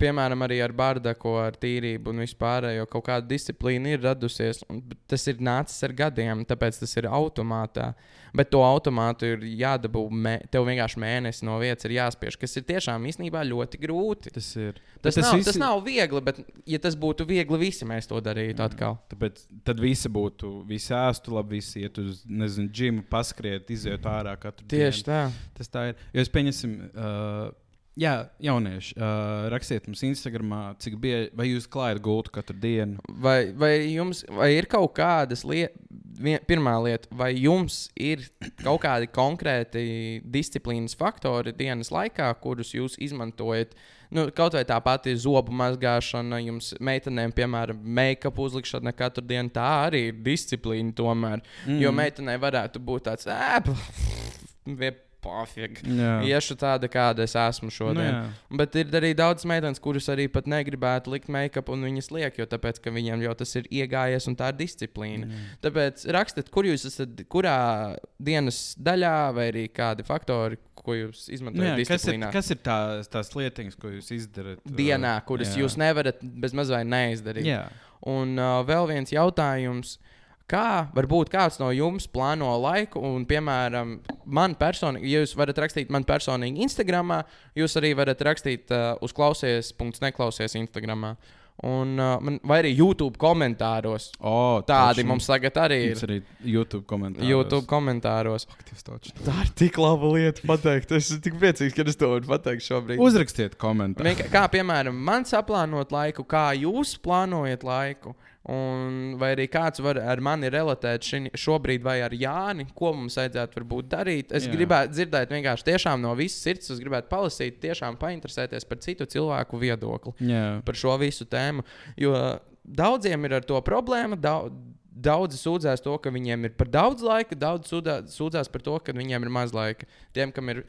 B: piemēram, arī ar bardaku, ar tīrību un vispārējo kaut kāda disciplīna ir radusies. Tas ir nācis ar gadiem, tāpēc tas ir automātā. Bet to automātu ir jādabū. Mē, tev vienkārši mēnesis no vietas ir jāspiež, kas ir tiešām īstenībā ļoti grūti.
A: Tas ir.
B: Tas, tas, nav,
A: visi-
B: tas nav viegli, bet, ja tas būtu viegli, visi mēs to darītu atkal.
A: Tāpēc tad visi būtu, visi ēstu, labi, visi iet uz, nezinu, džimu, paskriet, iziet ārā katru
B: Tieši
A: dienu.
B: tā.
A: Tas tā ir. Jo es pieņemsim, uh, jā, jaunieši, uh, rakstiet mums Instagram, cik bieži, vai jūs klājat gultu katru dienu.
B: Vai, vai jums vai ir kaut kādas lietas, pirmā lieta, vai jums ir kaut kādi konkrēti disciplīnas faktori dienas laikā, kurus jūs izmantojat? Nu, kaut vai tā pati zobu mazgāšana, jums meitenēm, piemēram, make-up uzlikšana katru dienu, tā arī ir disciplīna tomēr. Mm. Jo meitenei varētu būt tāds, ēp, pofīgi.
A: Jā,
B: Iešu tāda, kāda es esmu
A: nu,
B: šodien.
A: jā.
B: Bet ir arī daudz meitenes, kuras arī pat negribētu likt make-up, un viņas liek, jo tāpēc, ka viņiem jau tas ir iegājies, un tā ir disciplīna. Mm. Tāpēc rakstiet, kur jūs esat, kurā dienas daļā, vai arī kādi faktori, ko jūs
A: Nu,
B: izmantojat
A: jā, kas ir, kas ir tās, tās lietiņas, ko jūs izdarat? uh,
B: Dienā, kuras
A: jā.
B: jūs nevarat bez mazliet neizdarīt.
A: Jā,
B: Un uh, vēl viens jautājums. Kā varbūt kāds no jums plāno laiku, un, piemēram, man personīgi, ja jūs varat rakstīt man personīgi Instagram, jūs arī varat rakstīt uh, uz klausies, punkts, neklausies Instagram. Un, uh, man, vai arī YouTube komentāros.
A: o,
B: Tādi
A: točno.
B: mums tagad arī ir.
A: arī YouTube komentāri.
B: YouTube komentāros.
A: Aktīvs točno.
B: Tā ir tik laba lieta pateikt. Es esmu tik priecīgs, ka es to varu pateikt šobrīd.
A: Uzrakstiet komentāru.
B: Kā piemēram, man saplānot laiku, kā jūs plānojat laiku, un vai arī kāds var ar mani relatēt šini, šobrīd, vai ar Jāni, ko mums vajadzētu varbūt darīt. Es
A: Jā.
B: Gribētu dzirdēt vienkārši tiešām no visas sirds, es gribētu palasīt, tiešām painteresēties par citu cilvēku viedokli
A: Jā,
B: par šo visu tēmu. Jo daudziem ir ar to problēma. Daudz, Daudzi sūdzās to, ka viņiem ir par daudz laika, daudzi sūdā- sūdzās par to, ka viņiem ir maz laika. Tiem, kam ir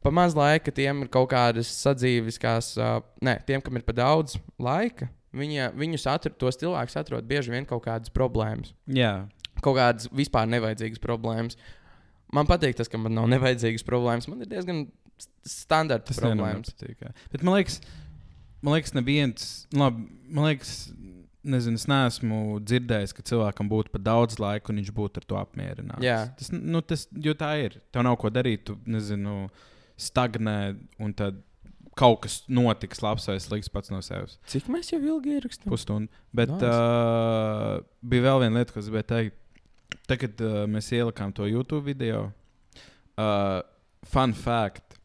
B: par maz laika, tiem ir kaut kādas sadzīviskās, uh, nē, tiem, kam ir par daudz laika, viņa, viņus atrod, tos cilvēkus atrod bieži vien kaut kādas problēmas.
A: jā.
B: Kaut kādas vispār nevajadzīgas problēmas. Man patīk tas, ka man nav nevajadzīgas problēmas. Man ir diezgan standarta
A: Tas
B: problēmas.
A: nepatīk. jā. Bet man liekas, man liekas, neviens, labi, man liekas, nezinu, es neesmu dzirdējis, ka cilvēkam būtu par daudz laika un viņš būtu ar to apmierināts.
B: Jā.
A: Tas, nu, tas, jo tā ir. Tev nav ko darīt, tu nezinu, stagnē un tad kaut kas notiks labs vai slikts pats no sevis.
B: Cik mēs jau ilgi ierakstām?
A: Pusstundu. Bet
B: Nice.
A: uh, bija vēl viena lieta, ko es gribēju teikt. Tagad uh, mēs ielikām to YouTube video. Uh, fun fact.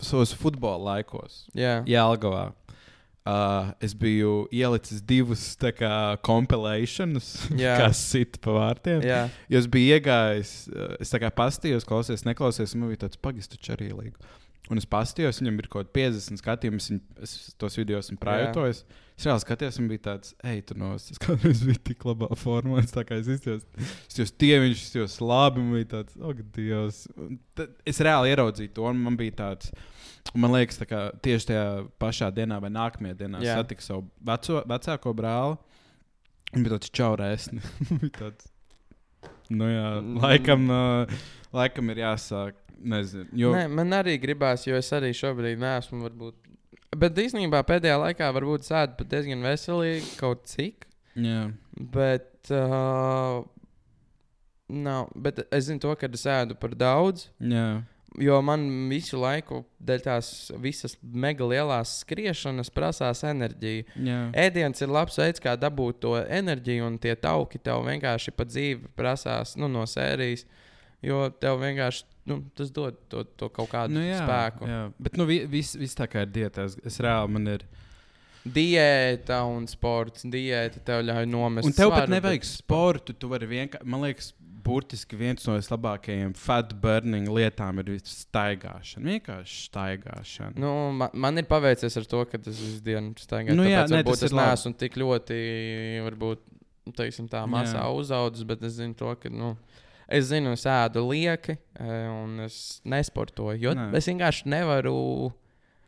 A: Savos futbola laikos,
B: Jā,
A: Jālgavā. Uh, es biju ielicis divus compilations,
B: Jā.
A: kas sit pa vārtiem.
B: jā.
A: Jo es biju iegājis, es tā kā pastījos, klausies, neklausies, man bija tāds arī līga. Un es pastījos, viņam ir kaut kādi 50 skatījumi, es, viņu- es tos video esmu prātojis. Es reāli skatījos, un bija tāds, ej, tu nos, es kādreiz biju tik labā formā, es tā kā es izjūtos, es jūs tieviņš, es jūs labi, un bija tāds, ak, Dievs. Un tad Es reāli ieraudzīju to, un man bija tāds, man liekas, tā kā tieši tajā pašā dienā vai nākamajā dienā
B: Jā.
A: satiku savu veco, vecāko brāli, un bija tāds čaurēsni. bija tāds, nu jā,
B: Mm.
A: laikam, uh, laikam ir jāsāk, nezinu, jo.
B: Nē, man arī gribās, jo es arī šobrīd neesmu. Varbūt... Bet īstenībā pēdējā laikā varbūt sēdu pat diezgan veselīgi, kaut cik.
A: Jā,
B: Bet, uh, nav, bet es zinu, to, ka es ēdu par daudz.
A: jā,
B: Jo man visu laiku, dēļ tās visas mega lielās skriešanas, prasās enerģija.
A: jā.
B: Ēdiens ir labs veids, kā dabūt to enerģiju, un tie tauki tev vienkārši pa dzīvi prasās nu, no sērijas. Jo tev vienkārši nu, tas dod to, to kaut kādu
A: Nu, jā,
B: spēku.
A: jā, bet nu, vi- viss vis tā kā ir diēta. Es, es reāli man ir.
B: Diēta un sports. Diēta tev ļauj nomest.
A: Un tev pat
B: svaru,
A: nevajag
B: bet-
A: sportu. Tu vari vienkārši, man liekas, burtiski viens no vislabākajiem fat burning lietām ir staigāšana. Vienkārši staigāšana.
B: Nu, man, man ir paveicies ar to, ka tas visu dienu staigāju.
A: Nu, jā,
B: jā,
A: ne,
B: varbūt
A: tas
B: es neesmu tik ļoti, varbūt, teiksim, tā masā
A: Jā.
B: uzaudzis, bet es zinu to, ka, nu, es zinu, es ēdu lieki e, un es nesportoju. Jo
A: Nē.
B: Es vienkārši nevaru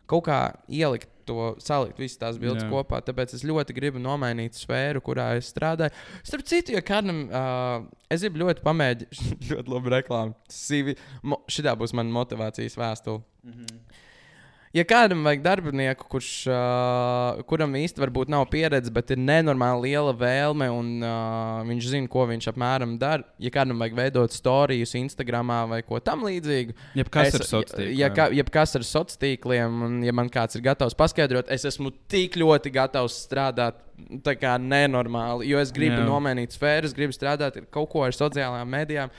B: kaut kā ielikt to, salikt visas tās bildes
A: Jā.
B: kopā. Tāpēc es ļoti gribu nomainīt sfēru, kurā es strādāju. Starp citu, ja kādam, uh, es gribu ļoti pamēģināt, ļoti labi reklāmu. Šitā būs mana motivācijas vēstule. Ja kādam vajag darbinieku, kurš, uh, kuram īsti varbūt nav pieredze, bet ir nenormāli liela vēlme, un uh, viņš zina, ko viņš apmēram dara, ja kādam vajag veidot stāstus Instagram vai ko tamlīdzīgu,
A: Jebkas
B: es-
A: ir sociāls tīkls.
B: Ja, ka, jebkas ar sociāliem tīkliem, un ja man kāds ir gatavs paskaidrot, es esmu tik ļoti gatavs strādāt tā kā nenormāli, jo es gribu
A: Jā.
B: Nomainīt sfēru, es gribu strādāt ar kaut ko ar sociālajām medijām.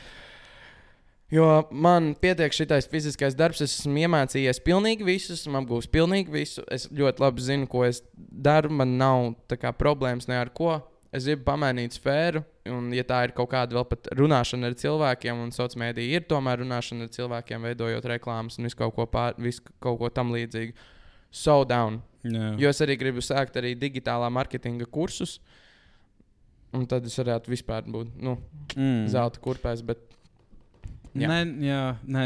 B: Jo man pietiek šitais fiziskais darbs, es esmu iemācījies pilnīgi visu, esmu apgūlis pilnīgi visu. Es ļoti labi zinu, ko es daru. Man nav kā, problēmas ne ar ko. Es gribu pamainīt sfēru, un, ja tā ir kaut kāda vēl pat runāšana ar cilvēkiem, un sociālā mēdī ir tomēr runāšana ar cilvēkiem, veidojot reklāmas un visu kaut ko, pār, visu kaut ko tam līdzīgu. So down.
A: Jā.
B: Jo es arī gribu sākt arī digitālā marketinga kursus. Un tad es varētu vispār būt nu,
A: mm.
B: zelta kurpēs. Bet Jā.
A: Nē, jā, nē.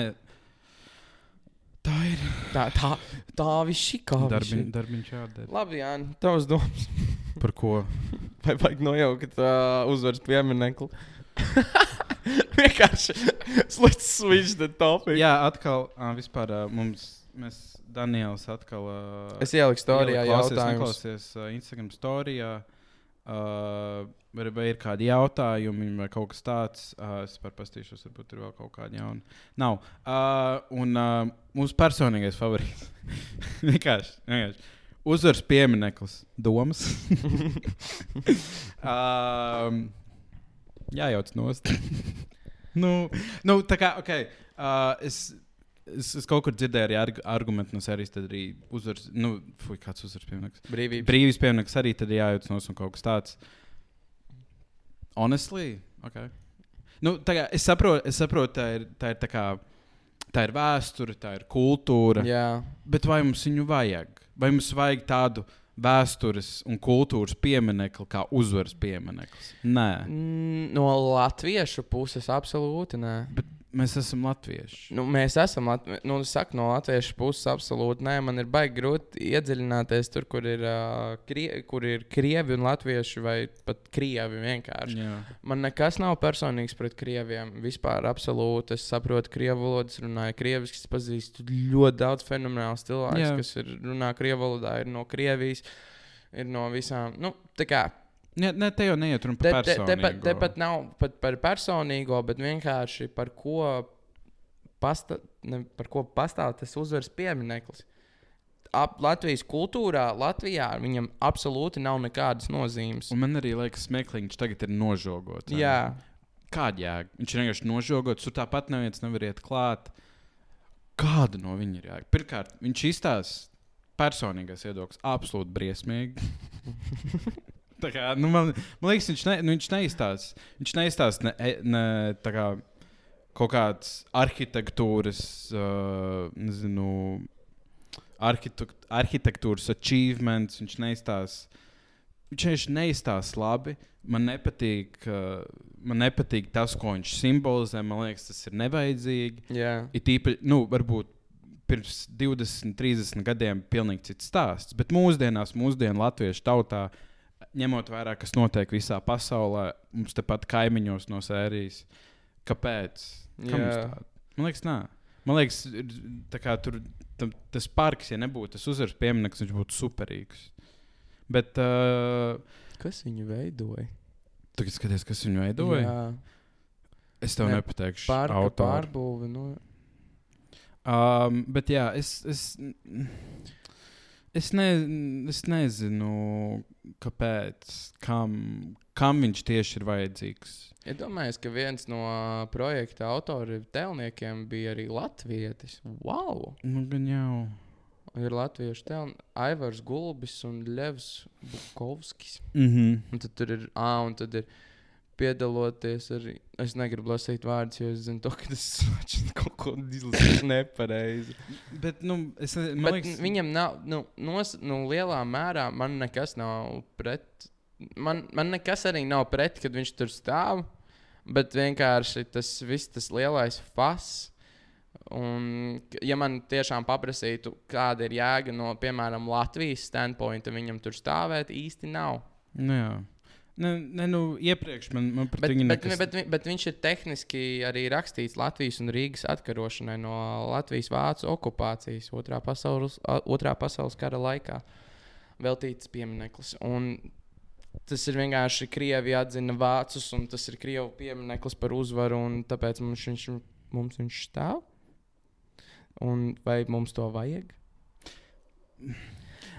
A: Tā ir
B: tā, tā, tā viss ir kā
A: darbiņ, darbiņš jādara.
B: Labi, Jā, tavs domas.
A: Par ko?
B: Vai vajag nojaukt uh, uzvaras pieminiektu? Vienkārši slikts switch the topic.
A: Jā, atkal, ā, vispār ā, mums, mēs, Daniels, atkal. ā,
B: Es ieliku storijā
A: Klausies,
B: jautājumu.
A: Neklausies uh, Instagram storijā. Uh, vai, vai ir kādi jautājumi vai kaut kas tāds? Uh, es pastīšos, varbūt ir vēl kaut kādi jauni. Nav. Uh, un uh, mūsu personīgais favorīts. vienkārši, vienkārši. Uzvars piemineklis, domas. um, jājauc nost. nu, nu, tā kā, ok. Uh, es, Es, es kaut kur dzirdēju arī arg argumentu no sērijas, tad arī uzvars, nu, fuj, kāds uzvars piemineklis.
B: Brīvība.
A: Brīvības piemineklis arī tad ir jājūt no un kaut kas tāds. Honestly, ok. Nu, kā, es saprotu, es saprotu, tā ir, tā ir, tā kā, tā ir vēsture, tā ir kultūra.
B: Jā,
A: Bet vai mums viņu vajag? Vai mums vajag tādu vēstures un kultūras pieminekli kā uzvaras piemineklis? Nē,
B: Mm, no latviešu puses absolūti nē.
A: bet mēs esam latvieši.
B: Nu, mēs esam Latvi nu, saku, no latviešu puses absolūti nē. Man ir baigi grūti iedziļināties tur, kur ir, uh, krie, kur ir krievi un latvieši, vai pat krievi vienkārši.
A: Jā.
B: Man nekas nav personīgs pret krieviem. Vispār absolūti. Es saprotu, krievu valodas runāju krieviski. Pazīstu ļoti daudz fenomenālu cilvēku, kas ir runā krievu valodā, ir no Krievijas. ir no visām. Nu, tā kā
A: Ne, ne, te jau neiet runa
B: te,
A: par
B: te, te, pat,
A: personīgo.
B: te pat nav pat par personīgo, bet vienkārši par ko, pasta, ne, par ko pastāv tas uzvaras piemineklis. Ap Latvijas kultūrā, Latvijā viņam absolūti nav nekādas nozīmes.
A: Un man arī liekas, smieklīgi, viņš tagad ir nožogots.
B: Jā,
A: Kāda jēga? Viņš ir vienkārši nožogots, tur tāpat neviens nevar iet klāt. Kāda no viņa ir jēga? Pirmkārt, viņš izstāsta personīgais viedoklis absolūti briesmīgi. Kā, nu, man, man liekas, viņš, ne, nu, viņš neizstāsta. Viņš neizstāsta ne, e- ne, kā, kaut kādas arhitektūras, uh, nezinu, arhitekt, arhitektūras achievements. Viņš neizstāsta. Viņš vienkārši neizstāsta labi. Man nepatīk, uh, man nepatīk tas, ko viņš simbolizē. Man liekas, tas ir nevajadzīgi.
B: jā.
A: Ir īpaši, nu, varbūt pirms 20, 30 gadiem pilnīgi cits stāsts. Bet mūsdienās, mūsdienu latviešu tautā, ņemot vērā, kas notiek visā pasaulē, mums tepat kaimiņos no sērijas, kāpēc? Tā? Man liekas, nē. Man liekas, ir tā kā tur tam, tas parks, ja nebūtu tas uzvaras piemineklis, viņš būtu superīgs. Bet uh,
B: Kas viņu veidoja?
A: tagad skaties, kas viņu veidoja.
B: Jā,
A: Es tev
B: Ne,
A: nepateikšu,
B: Pārka
A: autoru.
B: pārbūve. Nu,
A: Um, bet jā, es, es, es, ne, es nezinu, kāpēc, kam, kam viņš tieši ir vajadzīgs.
B: Iedomājieties, ka viens no projekta autoriem, tēlniekiem bija arī latvietis. Wow!
A: Nu, gan jau.
B: Ir latviešu tēlnieks, Aivars Gulbis un Levs Bukovskis.
A: Mm -hmm.
B: Un tad tur ir, ah, un tad ir piedaloties arī. Es negribu lasīt vārdus, jo es zinu, to, ka tas kaut ko izlasīju nepareizi.
A: Bet, nu, es
B: Bet
A: liekas,
B: viņam nav, nu, nos, nu, lielā mērā man nekas nav pret. Man, man nekas arī nav pret, kad viņš tur stāv. Bet vienkārši tas viss, tas lielais fas. Un, ja man tiešām paprasītu, kāda ir jēga no, piemēram, Latvijas standpointa, viņam tur stāvēt, īsti nav.
A: nu, jā. Ne, ne, nu, iepriekš man, man
B: Bet, bet,
A: nekas...
B: bet, bet, bet viņš ir tehniski arī rakstīts Latvijas un Rīgas atkarošanai no Latvijas-Vācu okupācijas otrā pasaules, otrā pasaules kara laikā. Veltīts piemineklis. Un tas ir vienkārši Krievija atzina vācus, un tas ir Krievijas piemineklis par uzvaru, un tāpēc mums viņš, mums viņš stāv. Un vai mums to vajag?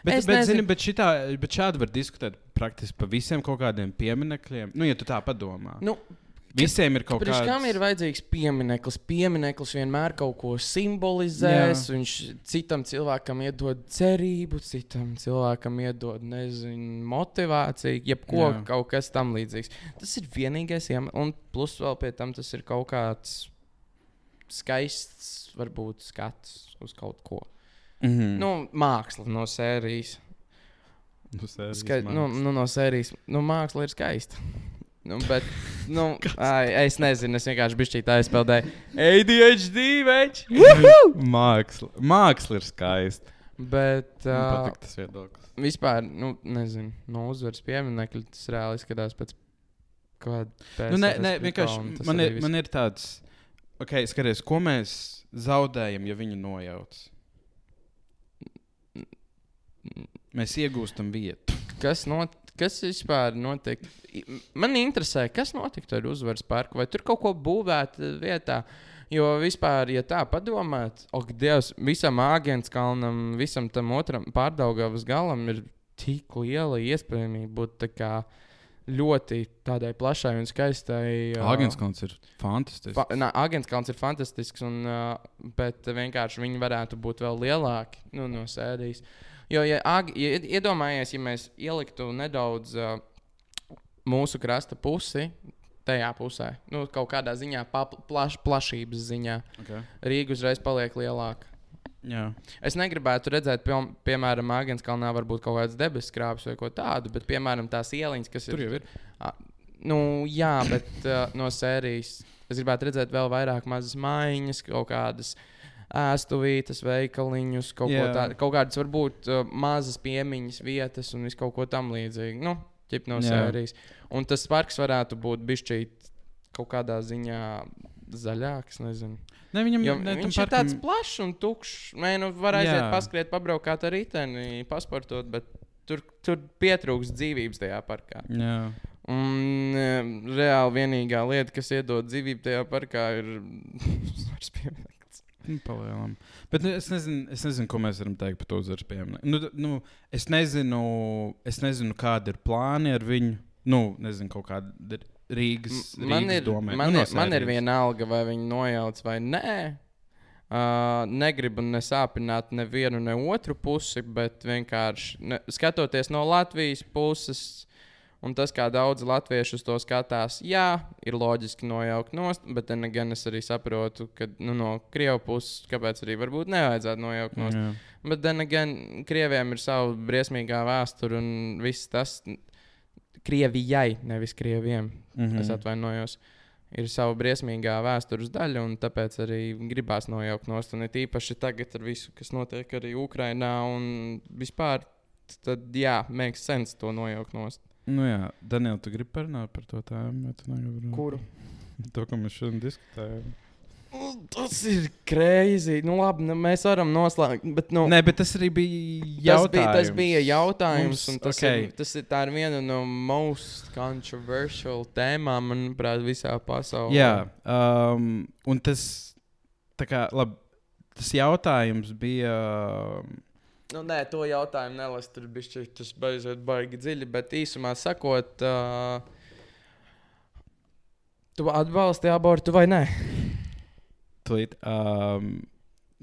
A: Bet,
B: Es
A: bet,
B: nezinu.
A: zini, bet, šitā, bet šādi var diskutēt praktiski par visiem kaut kādiem pieminekļiem. Nu, ja tu tā padomā.
B: Nu,
A: Visiem ir kaut
B: Priekš
A: kāds.
B: kam ir vajadzīgs piemineklis? Piemineklis vienmēr kaut ko simbolizēs.
A: Jā.
B: Viņš citam cilvēkam iedod cerību, citam cilvēkam iedod, nezinu, motivāciju, jebko,
A: Jā.
B: kaut kas tam līdzīgs. Tas ir vienīgais iemesls, un plus vēl pie tam tas ir kaut kāds skaists, varbūt skats uz kaut ko.
A: Mm -hmm.
B: Nu, māksla no sērijas.
A: Nu, sērijas
B: Skai, nu, nu, no sērijas. Nu, māksla ir skaista. Nu, bet, nu, ai, es nezinu, es vienkārši biju šī tā aizpildēju. ADHD, več!
A: māksla. māksla ir skaista.
B: Bet uh,
A: tas viedoklis.
B: vispār, nu, nezinu, no uzvaras pieminekļa tas reāli izskatās pēc kāda
A: Nu, nē, nē, vienkārši man ir, man ir tāds, ok, skaties, ko mēs zaudējam, ja viņi nojauc. Mēs iegūstam vietu.
B: Kas, not, kas vispār notika? I- Man interesē, kas notika ar uzvaras parku, vai tur kaut ko būvēt vietā. Jo vispār, ja tā padomāt, ak, Dievs, visam Āgānskalnam, visam tam otram pārdaugavas galam ir tik liela iespējamība būt tā kā ļoti tādai plašai un skaistai. ā,
A: Agenskalns ir fantastisks.
B: Fa nā, Agenskalns ir fantastisks, un, uh, bet vienkārši viņi varētu būt vēl lielāki nu, no sērijas. Jo, ja, ag, ja ied- iedomājies, ja mēs ieliktu nedaudz uh, mūsu krasta pusi, tajā pusē, nu, kaut kādā ziņā, plaš, plašības ziņā,
A: Okay.
B: Rīga uzreiz paliek lielāka.
A: Jā.
B: Es negribētu redzēt, pie, piemēram, Agenskalnā varbūt kaut kādas debesu krāpes vai ko tādu, bet, piemēram, tās ieliņas, kas
A: Tur
B: ir.
A: jau ir.
B: Nu, jā, bet uh, no sērijas es gribētu redzēt vēl vairāk mazas maiņas, kaut kādas ēstuvītas, veikaliņus, kaut, ko tā, kaut kādas varbūt uh, mazas piemiņas vietas un visu kaut ko tam līdzīgu. Nu, ķip no
A: Jā.
B: sērijas. Un tas parks varētu būt bišķīt kaut kādā ziņā zaļāks, nezinu.
A: Ne, viņam
B: Jo,
A: ne,
B: viņš ir
A: parkam-
B: tāds plašs un tukšs. Nē, nu, var aiziet,
A: Jā.
B: paskriet, pabraukāt ar riteni, pasportot, bet tur, tur pietrūks dzīvības tajā parkā.
A: Jā.
B: Un um, reāli vienīgā lieta, kas iedod dzīvību tajā parkā, ir
A: Nu, palielam. Bet nu, es, nezinu, es nezinu, ko mēs varam teikt par to uzvaras pieminiektu. Nu, nu, es, nezinu, es nezinu, kādi ir plāni ar viņu. Nu, nezinu, kaut kāda ir Rīgas,
B: M- Man
A: Rīgas
B: ir,
A: domē.
B: man,
A: Nu, no
B: man ir viena alga, vai viņi nojauc vai nē. Uh, negribu nesāpināt nevienu, ne otru pusi, bet vienkārši ne, skatoties no Latvijas puses, un tas, kā daudz latviešu uz to skatās, jā, ir loģiski nojaukt nost, bet again es arī saprotu, ka nu, no Krievijas puses, kāpēc arī varbūt nevajadzētu nojaukt nost.
A: Jā.
B: Bet, then again, Krievijam ir sava briesmīgā vēsture un viss tas. Krievijai, nevis Krievijam, mm. -hmm. es atvainojos, ir sava briesmīgā vēstures daļa, un tāpēc arī gribās nojaukt nost. Un it īpaši tagad ar visu, kas notiek arī Ukrajinā un vispār, tad jā, makes sense to nojaukt nost.
A: Nu, jā, Daniel, tu gribi parunāt par to tēmu?
B: Kuru?
A: To, ko mēs šodien diskutējam.
B: Nu, Tas ir greizi. Nu, labi, nu, mēs varam noslēgt. Bet, nu,
A: Nē, bet tas arī bija
B: Tas
A: jautājums.
B: bija, tas bija jautājums,
A: Mums-
B: un tas,
A: okay.
B: ir, tas ir, tā ir viena no most controversial tēmām, manuprāt, visā pasaulē.
A: Jā, um, un tas, kā, labi, tas jautājums bija. um,
B: Nu, nē, to jautājumu nelas. Tur bija tas beidzot baigi dziļi, bet īsumā sakot, uh, tu atbalsti abortu vai nē?
A: Tūlīt, um,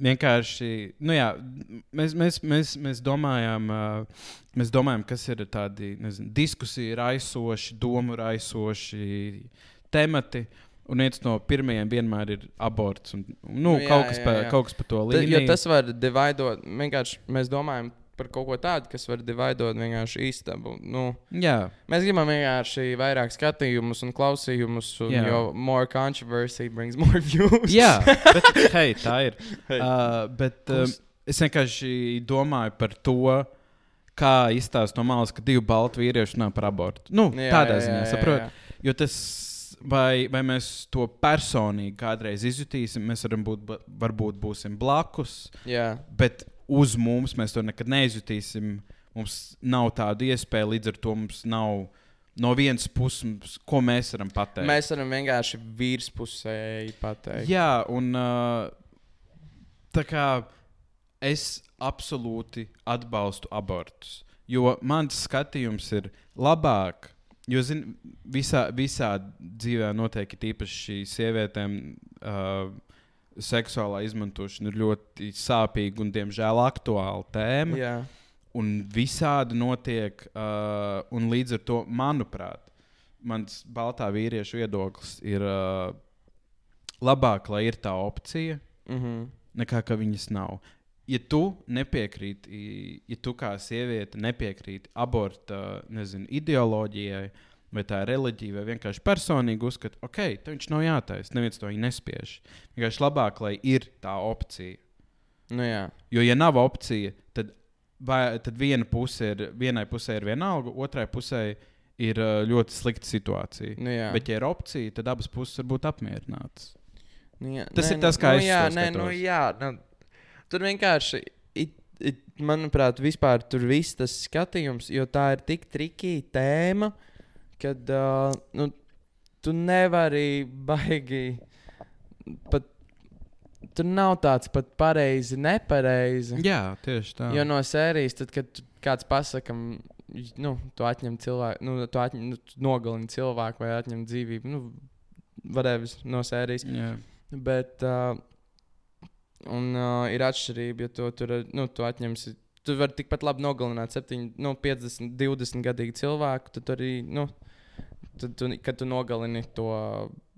A: vienkārši, nu jā, mēs, mēs, mēs, mēs, domājām, uh, mēs domājam, kas ir tādi nezinu, diskusiju raisoši, domu raisoši temati. Un viens no pirmajiem vienmēr ir aborts. Un, nu,
B: Nu, jā,
A: kaut, kas
B: jā,
A: pa,
B: jā.
A: kaut kas par to
B: Ta, jo
A: līniju.
B: tas var dividot, mēs domājam par kaut ko tādu, kas var dividot vienkārši istabu. Nu,
A: Jā,
B: Mēs gribam vienkārši vairāk skatījumus un klausījumus, un
A: Jā.
B: jo more controversy brings more views.
A: jā bet hei, tā ir.
B: Hei.
A: Uh, bet um,
B: Kurs-
A: es vienkārši domāju par to, kā izstāsta no malas, ka divi balti vīrieši runā par abortu. Nu,
B: Jā,
A: tādā ziņā,
B: jā.
A: Jo tas, vai, vai mēs to personīgi kādreiz izjutīsim, mēs varam būt, varbūt būsim blakus,
B: Jā.
A: bet uz mums mēs to nekad neizjutīsim. Mums nav tāda iespēja, līdz ar to mums nav no vienas puses, ko mēs varam pateikt.
B: Mēs varam vienkārši virspusēji pateikt.
A: Jā, un uh, tā kā es absolūti atbalstu abortus. Jo mans skatījums ir labāk. Jo, zini, visā, visā dzīvē notiek īpaši šī sievietēm uh, seksuālā izmantošana ir ļoti sāpīga un, diemžēl, aktuāla tēma.
B: Jā.
A: Un visādi notiek, uh, un līdz ar to, manuprāt, mans baltā vīriešu viedoklis ir uh, labāk, lai ir tā opcija,
B: Mhm.
A: nekā ka viņas nav. Ja tu nepiekrīti, ja tu kā sieviete nepiekrīti aborta nezinu, ideoloģijai, vai tā ir reliģija, vai vienkārši personīgi uzskata, ok, tad viņš nav jātaisa, neviens to nespiež. Vienkārši labāk, lai ir tā opcija.
B: Nu, jā.
A: Jo, ja nav opcija, tad, vai, tad viena puse ir, vienai pusē ir vienalga, otrai pusē ir uh, ļoti slikta situācija.
B: Nu, jā.
A: Bet, ja ir opcija, tad abas puses var būt apmierinātas.
B: Nu, jā.
A: Tas ir tas,
B: nu,
A: kā
B: nu,
A: es
B: jā,
A: to
B: nē, nu,
A: skatos.
B: jā, nu, tur vienkārši, it, it, manuprāt, vispār tur viss tas skatījums, jo tā ir tik trikīga tēma, kad uh, nu, tu nevari baigi pat. Tur nav tāds pat pareizi, nepareizi.
A: Jā, tieši tā.
B: Jo no sērijas, tad, kad kāds pasakā, nu, tu atņem cilvēku, nu, tu, atņem, nu, tu nogalini cilvēku vai atņem dzīvību, nu, whatever no sērijas.
A: Jā.
B: Bet uh, un, uh, ir atšķirība, ja to tur nu, tu atņemsi. Tu vari tikpat labi nogalināt 7, nu, 50, 20 gadīgu cilvēku. Tad arī, nu, tad tu, kad tu nogalini to,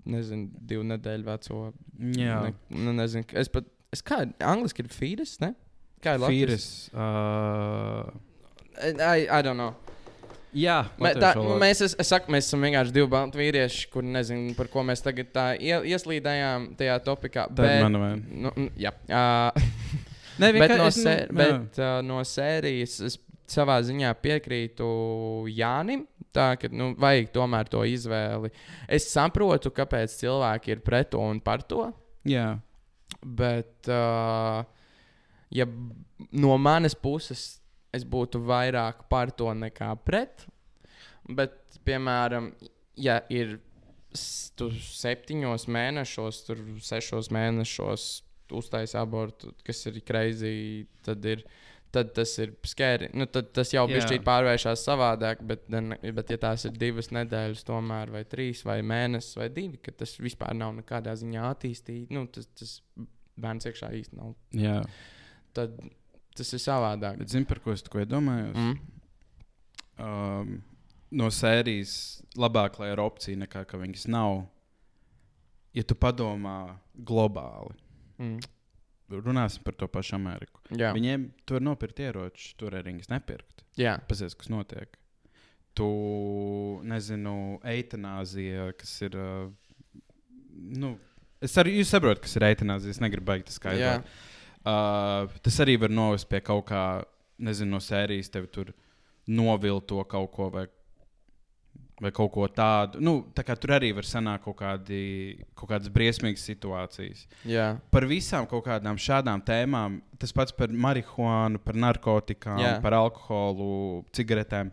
B: nezinu, divu nedēļu veco.
A: Jā.
B: Ne, nu, nezinu, es pat, es kā, angliski ir fīris, ne? Kā ir latviešu?
A: Fīris. Uh,
B: I, I don't know.
A: Jā,
B: Mē, tā, nu, mēs, es, es saku, mēs esam vienkārši divi balti vīrieši, kuriem nezinu, par ko mēs tagad tā ie, ieslīdējām tajā topikā.
A: Tā ir mana vaina.
B: Nu, jā, uh,
A: Nē,
B: bet, no,
A: es, nu,
B: sē,
A: jā.
B: bet uh, no sērijas es savā ziņā piekrītu Jānim. Tā ka nu, vajag tomēr to izvēli. Es saprotu, kāpēc cilvēki ir pret to un par to.
A: Jā.
B: Bet, uh, ja no manas puses es būtu vairāk par to nekā pret. Bet, piemēram, ja ir septiņos mēnešos, tur sešos mēnešos uztaisīt abortu, kas ir kreizī, tad ir. Tad tas ir skēri. Nu, tad tas jau bija pārvēršas savādāk, bet, bet, ja tās ir divas nedēļas, tomēr, vai trīs, vai mēnesis, vai divi, tad tas vispār nav nekādā ziņā attīstīts. Nu, tas, tas bērns iekšā īsti nav.
A: Jā,
B: Tad tas ir savādāk.
A: bet zini, par ko es iedomājos?
B: Mm.
A: um, no sērijas labāk, lai ir opcija, nekā ka viņas nav. Ja tu padomā globāli,
B: Mm.
A: runāsim par to pašu Ameriku.
B: Jā.
A: Viņiem tur nopirkt ieroči, tur arī viņas nepirkt. Pazies, kas notiek. Tu nezinu, eitanāzija, kas ir. Uh, nu, es arī saprotu, kas ir eitanāzija. Es negribu beigt skaidrot. Uh, tas arī var novest pie kaut kā, nezinu, no sērijas tevi tur novilkt to kaut ko vai, vai kaut ko tādu. Nu, tā kā tur arī var sanākt kaut, kādi, kaut kādas briesmīgas situācijas.
B: Jā.
A: Par visām kaut kādām šādām tēmām, tas pats par marihuānu, par narkotikām,
B: Jā.
A: par alkoholu, cigaretēm.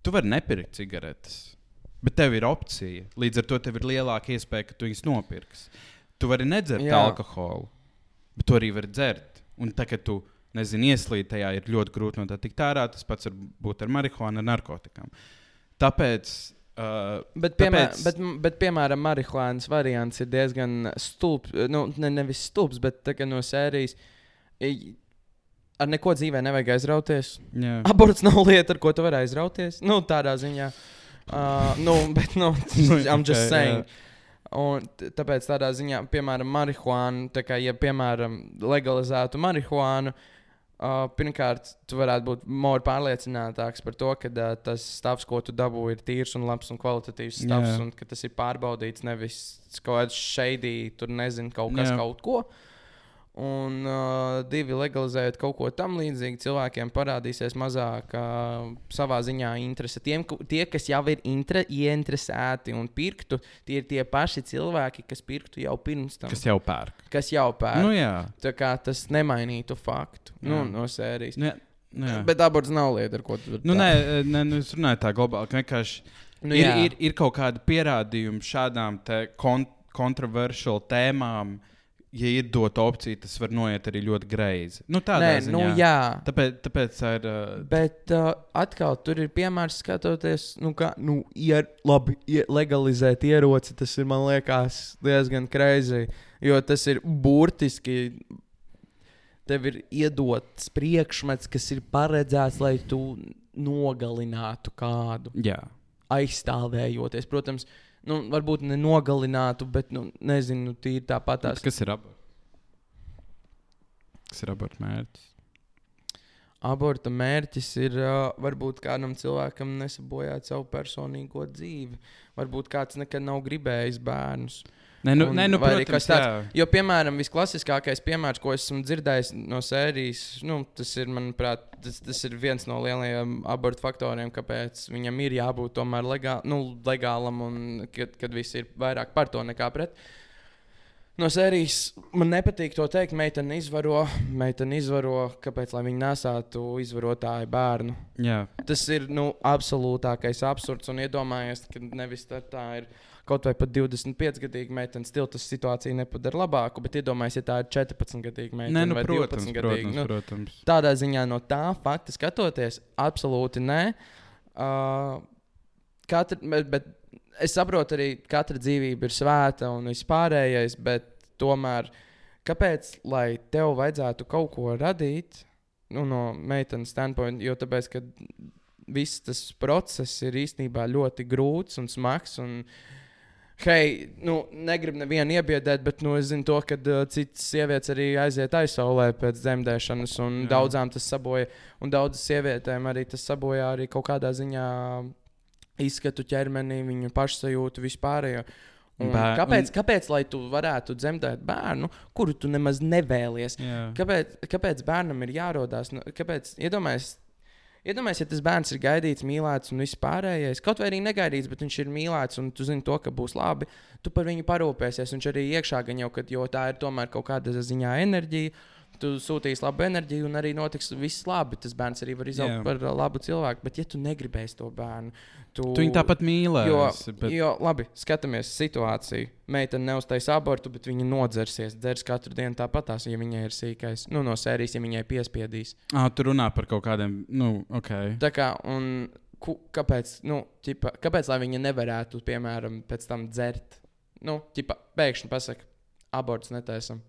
A: Tu vari nepirkt cigaretes, bet tev ir opcija. Līdz ar to tev ir lielāka iespēja, ka tu viņus nopirksi. Tu vari nedzert
B: Jā.
A: alkoholu, bet tu arī vari dzert. Un tā, kad tu nezini, ieslīd tajā, ir ļoti grūti no tā tikt ārā. Tas pats var būt ar marihuānu, ar narkotikām. Tāpēc. Uh,
B: Bet, piemēram,
A: Tāpēc-
B: bet, bet, piemēram, marihuānas variants ir diezgan stulbs. Nu, ne, nevis stulbs, bet tā no sērijas. Ar neko dzīvē nevajag aizrauties.
A: jā.
B: Aborts nav lieta, ar ko tu vari aizrauties. Nu, tādā ziņā. Uh, nu, bet, nu, I'm just
A: Ok, jā.
B: Un tāpēc tādā ziņā, piemēram, marihuānu, tā kā, ja, piemēram, legalizētu marihuānu, uh, pirmkārt, tu varētu būt more pārliecinātāks par to, ka uh, tas stāvs, ko tu dabū, ir tīrs un labs un kvalitatīvs stāvs,
A: Jā.
B: un ka tas ir pārbaudīts, nevis kaut kāds šeidī, tur nezinu, kaut kas,
A: Jā.
B: kaut ko. Un uh, divi legalizējot kaut ko tamlīdzīgu, cilvēkiem parādīsies mazāk uh, savā ziņā interese. Tiem, tie, kas jau ir intre, ieinteresēti un pirktu, tie ir tie paši cilvēki, kas pirktu jau pirms tam.
A: Kas jau pērk?
B: kas jau pērk.
A: Nu, jā.
B: Tā kā tas nemainītu faktu nu,
A: Jā.
B: no sērijas.
A: Nu, jā. Nu, jā.
B: Bet aborts nav lieta, ar ko tu vari
A: Nu, nē, nē nu, es runāju tā globāli. Vienkārši
B: Nu,
A: ir, ir, ir kaut kāda pierādījuma šādām te kon kontroversiālām tēmām. Ja ir dota opcija, tas var noiet arī ļoti greizi. Nu, tādā
B: Nē,
A: ziņā.
B: nu, jā.
A: Tāpēc, tāpēc tā ir. Uh,
B: Bet uh, atkal tur ir piemērs, skatoties, nu, kā, nu, ja labi ja legalizēt ieroci, tas ir, man liekas, diezgan kreizī. Jo tas ir burtiski. Tev ir iedots priekšmets, kas ir paredzēts, lai tu nogalinātu kādu,
A: jā.
B: aizstāvējoties. Protams, nu, varbūt ne nogalinātu, bet, nu, nezinu, tīri tāpat tās.
A: Kas ir aborts? Kas ir aborts mērķis?
B: Aborta mērķis ir uh, varbūt kādam cilvēkam nesabojāt savu personīgo dzīvi. Varbūt kāds nekad nav gribējis bērnus.
A: Nē, nu,
B: Un
A: nē, nu protams,
B: tāds-
A: jā.
B: Jo, piemēram, visklasiskākais piemērs, ko esmu dzirdējis no sērijas, nu, tas ir, manuprāt, tas, tas ir viens no lielajiem abortu faktoriem, kāpēc viņam ir jābūt tomēr legā, nu, legālam un kad, kad visi ir vairāk par to nekā pret. No sērijas man nepatīk to teikt. Meitene izvaro, meitene izvaro, kāpēc lai viņa nesātu izvarotāju bērnu.
A: jā.
B: Tas ir nu, absolūtākais absurds. Un iedomājies, ka nevis tā, tā ir kaut vai pat 25 gadīga meitene, stila tas situāciju nepadara labāku. Bet iedomājieties, ja tā ir 14 gadīga meitene
A: Nē, nu,
B: vai
A: protams,
B: 12
A: protams,
B: gadīga. Nu,
A: protams.
B: tādā ziņā no tā fakta skatoties, absolūti nē. Uh, katra, bet, bet es saprotu arī, ka katra dzīvība ir svēta un vispārējais, bet tomēr kāpēc lai tev vajadzētu kaut ko radīt nu, no meitenes standpoint? Jo tāpēc, ka viss tas process ir īstenībā ļoti grūts un smags. Un, Hei, nu, negribu nevienu iebiedēt, bet nu, es zinu, to, ka uh, citas sievietes arī aiziet aizsaulē pēc dzemdēšanas, un
A: Jā.
B: Daudzām tas sabojā. Un daudzas sievietēm arī tas sabojā arī kaut kādā ziņā izskatu ķermenī, viņu pašsajūtu vispārējo. Un
A: Bēr-
B: kāpēc,
A: un-
B: kāpēc, lai tu varētu dzemdēt bērnu, kuru tu nemaz nevēlies?
A: Jā.
B: Kāpēc, kāpēc bērnam ir jārodās? Nu, kāpēc, iedomājies, iedomājies, ja tas bērns ir gaidīts, mīlēts un vispārējais, kaut vai arī negaidīts, bet viņš ir mīlēts un tu zini to, ka būs labi, tu par viņu parūpēsies. Viņš arī iekšā gan jau, kad, jo tā ir tomēr kaut kāda ziņā enerģija. Tu sūtīsi labu enerģiju, un arī notiks viss labi. Tas bērns arī var izaugt
A: Jā.
B: par uh, labu cilvēku. Bet, ja tu negribēsi to bērnu, tu,
A: Tu viņu tāpat
B: Jo,
A: mīlēsi. Bet...
B: jo, labi, skatāmies situāciju. Meitene neuztaisīs abortu, bet viņa nodzersies. Dzers katru dienu tāpatās, ja viņai ir sīkais. Nu, no sērijas, ja viņai piespiedīs.
A: Ah, tu runā par kaut kādiem, nu, ok.
B: Tā kā, un ku, kāpēc, nu, ķipa, kāpēc lai viņa nevarētu, piemēram, pēc tam dzert? Nu, ķipa, pēkšņi pasakā, aborts netaisam.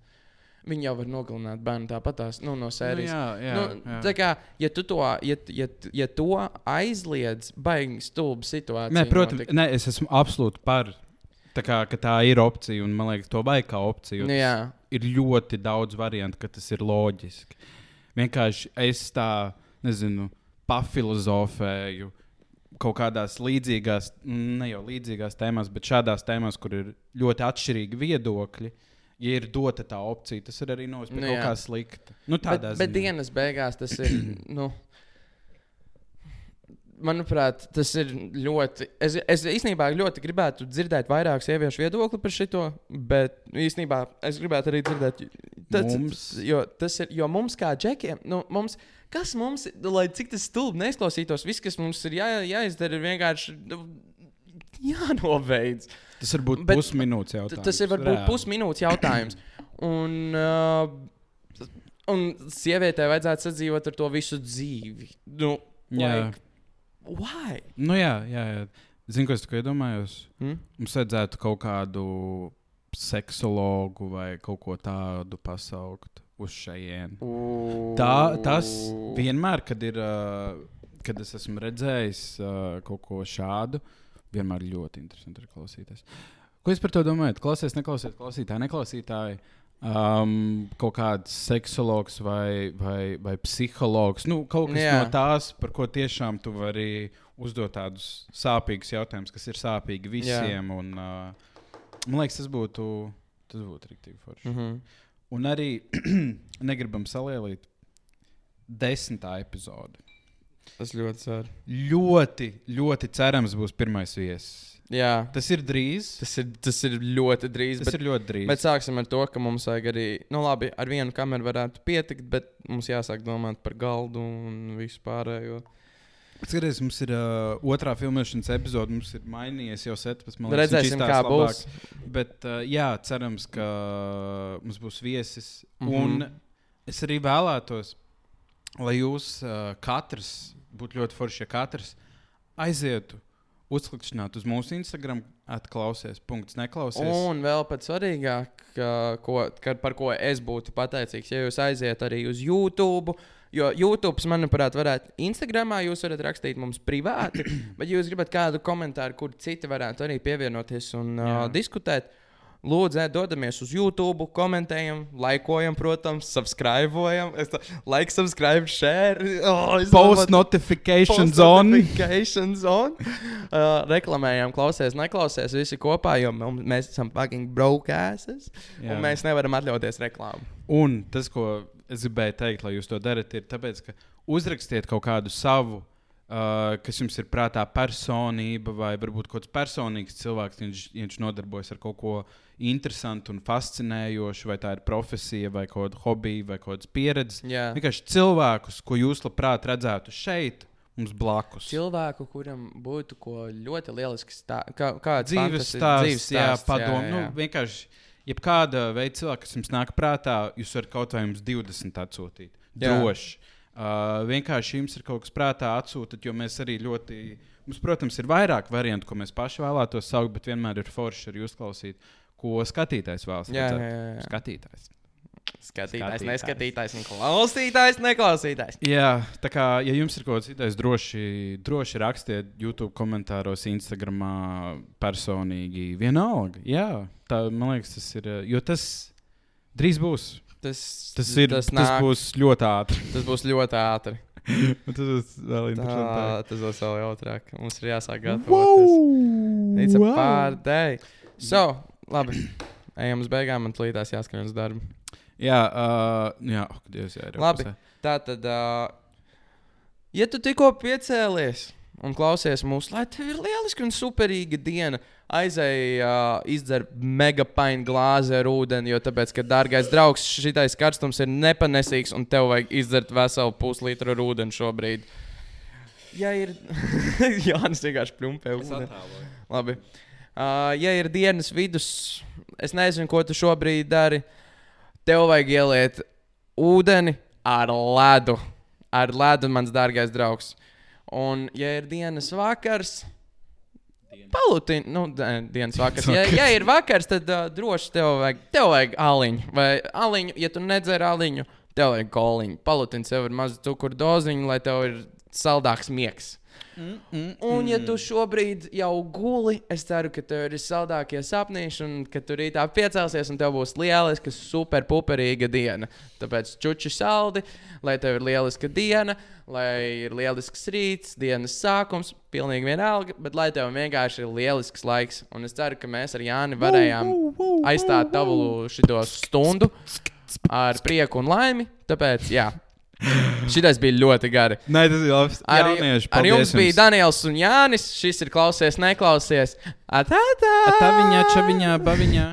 B: Viņa jau var nogalināt bērnu tāpatās, nu, no
A: Nu,
B: sērijas.
A: jā, jā,
B: nu,
A: jā.
B: tā kā, ja tu to, ja, ja, ja to aizliedz, baigi stulba situācija.
A: Nē, protams,
B: notikt.
A: ne, es esmu absolūti par. Tā kā tā ir opcija, un man liekas, to vajag kā opciju.
B: Nu, jā.
A: Ir ļoti daudz variantu, ka tas ir loģiski. Vienkārši es tā, nezinu, pafilozofēju kaut kādās līdzīgās, ne jau līdzīgās tēmās, bet šādās tēmās, kur ir ļoti atšķirīgi viedokļi. Ja ir dota tā opcija, tas ir arī no
B: Nu,
A: kaut kā slikta. Nu,
B: Bet,
A: tādā
B: bet
A: ziņā.
B: dienas beigās tas ir. nu, Manuprāt, tas ir ļoti. Es, es īstenībā ļoti gribētu dzirdēt vairāk sieviešu viedokli par šo, bet īstenībā es gribētu arī dzirdēt. Tas,
A: Mums?
B: jo, tas ir, jo mums, kā džekiem, nu, mums, kas mums, lai cik tas stulbi neizklausītos, viss, kas mums ir jā, jāizdara, ir vienkārši nu, jānobeidz.
A: Tas var būt pusminūtes jautājums.
B: Tas ir varbūt pusminūtes jautājums. Un, uh, un sievietei vajadzētu sadzīvot ar to visu dzīvi. Nu,
A: Jā.
B: like, why?
A: Nu, jā, jā, jā. Zinu, ko es tikai iedomājos.
B: Hmm?
A: Mums vajadzētu kaut kādu seksologu vai kaut ko tādu pasaukt uz šejienes. Tā, tas vienmēr, kad, ir, uh, kad es esmu redzējis uh, kaut ko šādu, vienmēr ļoti interesanti ir klausīties. Ko jūs par to domājat? Klausies, neklausies, klausītāji, neklausītāji. Um, kaut kāds seksologs vai, vai, vai psihologs. Nu, kaut kas
B: Jā.
A: Jā. no tās, par ko tiešām tu vari uzdot tādus sāpīgus jautājumus, kas ir sāpīgi visiem. Un, uh, man liekas, tas būtu, tas būtu rīktīgi forši.
B: Mm -hmm.
A: Un arī negribam salielīt desmitā epizode.
B: Tas ļoti sār.
A: Ļoti, ļoti cerams būs pirmais viesis.
B: Jā,
A: Tas ir drīz.
B: tas ir, tas ir ļoti drīz.
A: Tas
B: Bet,
A: ir ļoti drīz.
B: bet sāksim ar to, ka mums vajag arī, nu labi, ar vienu kameru varētu pietikt, bet mums jāsāk domāt par galdu un visu pārējo.
A: Skaties, mums ir uh, otrā filmēšanas epizode. Mums ir mainījies jau 17.
B: Nu, Redzēsim, kā būs.
A: Bet, uh, jā, cerams, ka mums būs viesis. Mm. -hmm. Un es arī vēlētos, lai jūs uh, katrs, būtu ļoti forši, ja katrs aizietu, uzklikšķināt uz mūsu Instagram, atklausies, punkts, neklausies.
B: Un vēl pats svarīgāk, ka, ko, ka, par ko es būtu pateicīgs, ja jūs aiziet arī uz YouTube. Jo YouTube, manuprāt, varētu Instagramā jūs varat rakstīt mums privāti, bet, ja jūs gribat kādu komentāru, kur citi varētu arī pievienoties un uh,
A: Jā.
B: diskutēt, lūdzu, dodamies uz YouTube, komentējam, laikojam, protams, subscribējam. Like, subscribe, share. Oh,
A: Post notification zone.
B: Notification zone. Uh, reklamējam, klausies, neklausies visi kopā, jo mēs esam fucking brokeasses.
A: Jā.
B: Un mēs nevaram atļauties reklāmu.
A: Un tas, ko es gribēju teikt, lai jūs to darat, ir tas, ka uzrakstiet kaut kādu savu, uh, kas jums ir prātā, personība, vai varbūt kaut kāds personīgs cilvēks, viņš, viņš nodarbojas ar kaut ko interesantu un fascinējošu, vai tā ir profesija, vai kaut kāda hobija, vai kaut kādas pieredzes.
B: Jā.
A: Vienkārši cilvēkus, ko jūs labprāt redzētu šeit, mums blakus.
B: Cilvēku, kuram būtu ko ļoti lielisks stāsts, kā, kāds
A: dzīves stāsts, jā, padomu. Jā, jā. Nu, vienkārši, jebkāda veida cilvēks, kas jums nāk prātā, jūs varat kaut vai jums 20 atsūtīt.
B: Jā.
A: Droši. Uh, vienkārši jums ir kaut kas prātā atsūtīt, jo mēs arī ļoti. Mums, protams, ir vairāk variantu, ko mēs paši vēlētos saukt, bet vienmēr ir forši arī uzklausīt, ko skatītājs vēlas.
B: Jā,
A: redzēt.
B: jā, jā.
A: Skatītājs.
B: Skatītājs,
A: Skatītājs.
B: neskatītājs, un klausītājs, neklausītājs.
A: Jā, tā kā, ja jums ir kaut kas cits, droši, droši rakstiet YouTube komentāros, Instagram, personīgi. Vienalga, jā, tā man liekas, tas ir. Jo tas drīz būs.
B: Tas,
A: Tas, ir, tas, tas
B: nāk-
A: būs ļoti ātri.
B: tas būs ļoti ātri.
A: Tas būs vēl
B: Tā,
A: interesantāk.
B: tas būs vēl jautrāk. Mums ir jāsāk gatavoties. It's a
A: Wow!
B: pārdei. So, labi. Ejam uz beigām, man līdās jāskan uz darbu.
A: Jā, uh, jā, oh, Dievs, jā, ir
B: Labi.
A: pusē.
B: Tā tad, uh, ja tu tikko piecēlies, un klausies mūsu, lai tev ir lieliska un superīga diena. Aizēj, uh, izdzer megapainu glāzi ar ūdeni, jo tāpēc, ka, dārgais draugs, šitais karstums ir nepanesīgs, un tev vajag izdzert veselu puslitru ar ūdeni šobrīd. Ja ir. Jānis vienkārši plumpē. Labi. Uh, ja ir dienas vidus, es nezinu, ko tu šobrīd dari. Tev vajag ieliet ūdeni ar ledu. Ar ledu, mans dārgais draugs. Un, ja ir dienas vakars, palūtiņ, nu, dienas vakars. Ja, ja ir vakars, tad uh, droši tev vajag, tev vajag aliņu. Vai aliņu, ja tu nedzer aliņu, tev vajag koliņu. Palūtiņ sev ar mazu cukuru doziņu, lai tev ir saldāks miegs. Un, ja tu šobrīd jau guli, es ceru, ka tev ir saldākie sapnīši, un ka tu rītā piecelsies, un tev būs lieliska, super puperīga diena. Tāpēc čuči saldi, lai tev ir lieliska diena, lai ir lielisks rīts, dienas sākums, pilnīgi vienalga, bet lai tev vienkārši ir lielisks laiks. Un es ceru, ka mēs ar Jāni varējām aizstāt tavu šo stundu ar prieku un laimi. Tāpēc, jā. Šitais bija ļoti gari.
A: Nē, tas ir labi.
B: Arī
A: Jaunieši,
B: ar jums bija Daniels un Jānis. Šis ir klausies, neklausies. Atā,
A: Tā viņa, čaviņā, baviņā.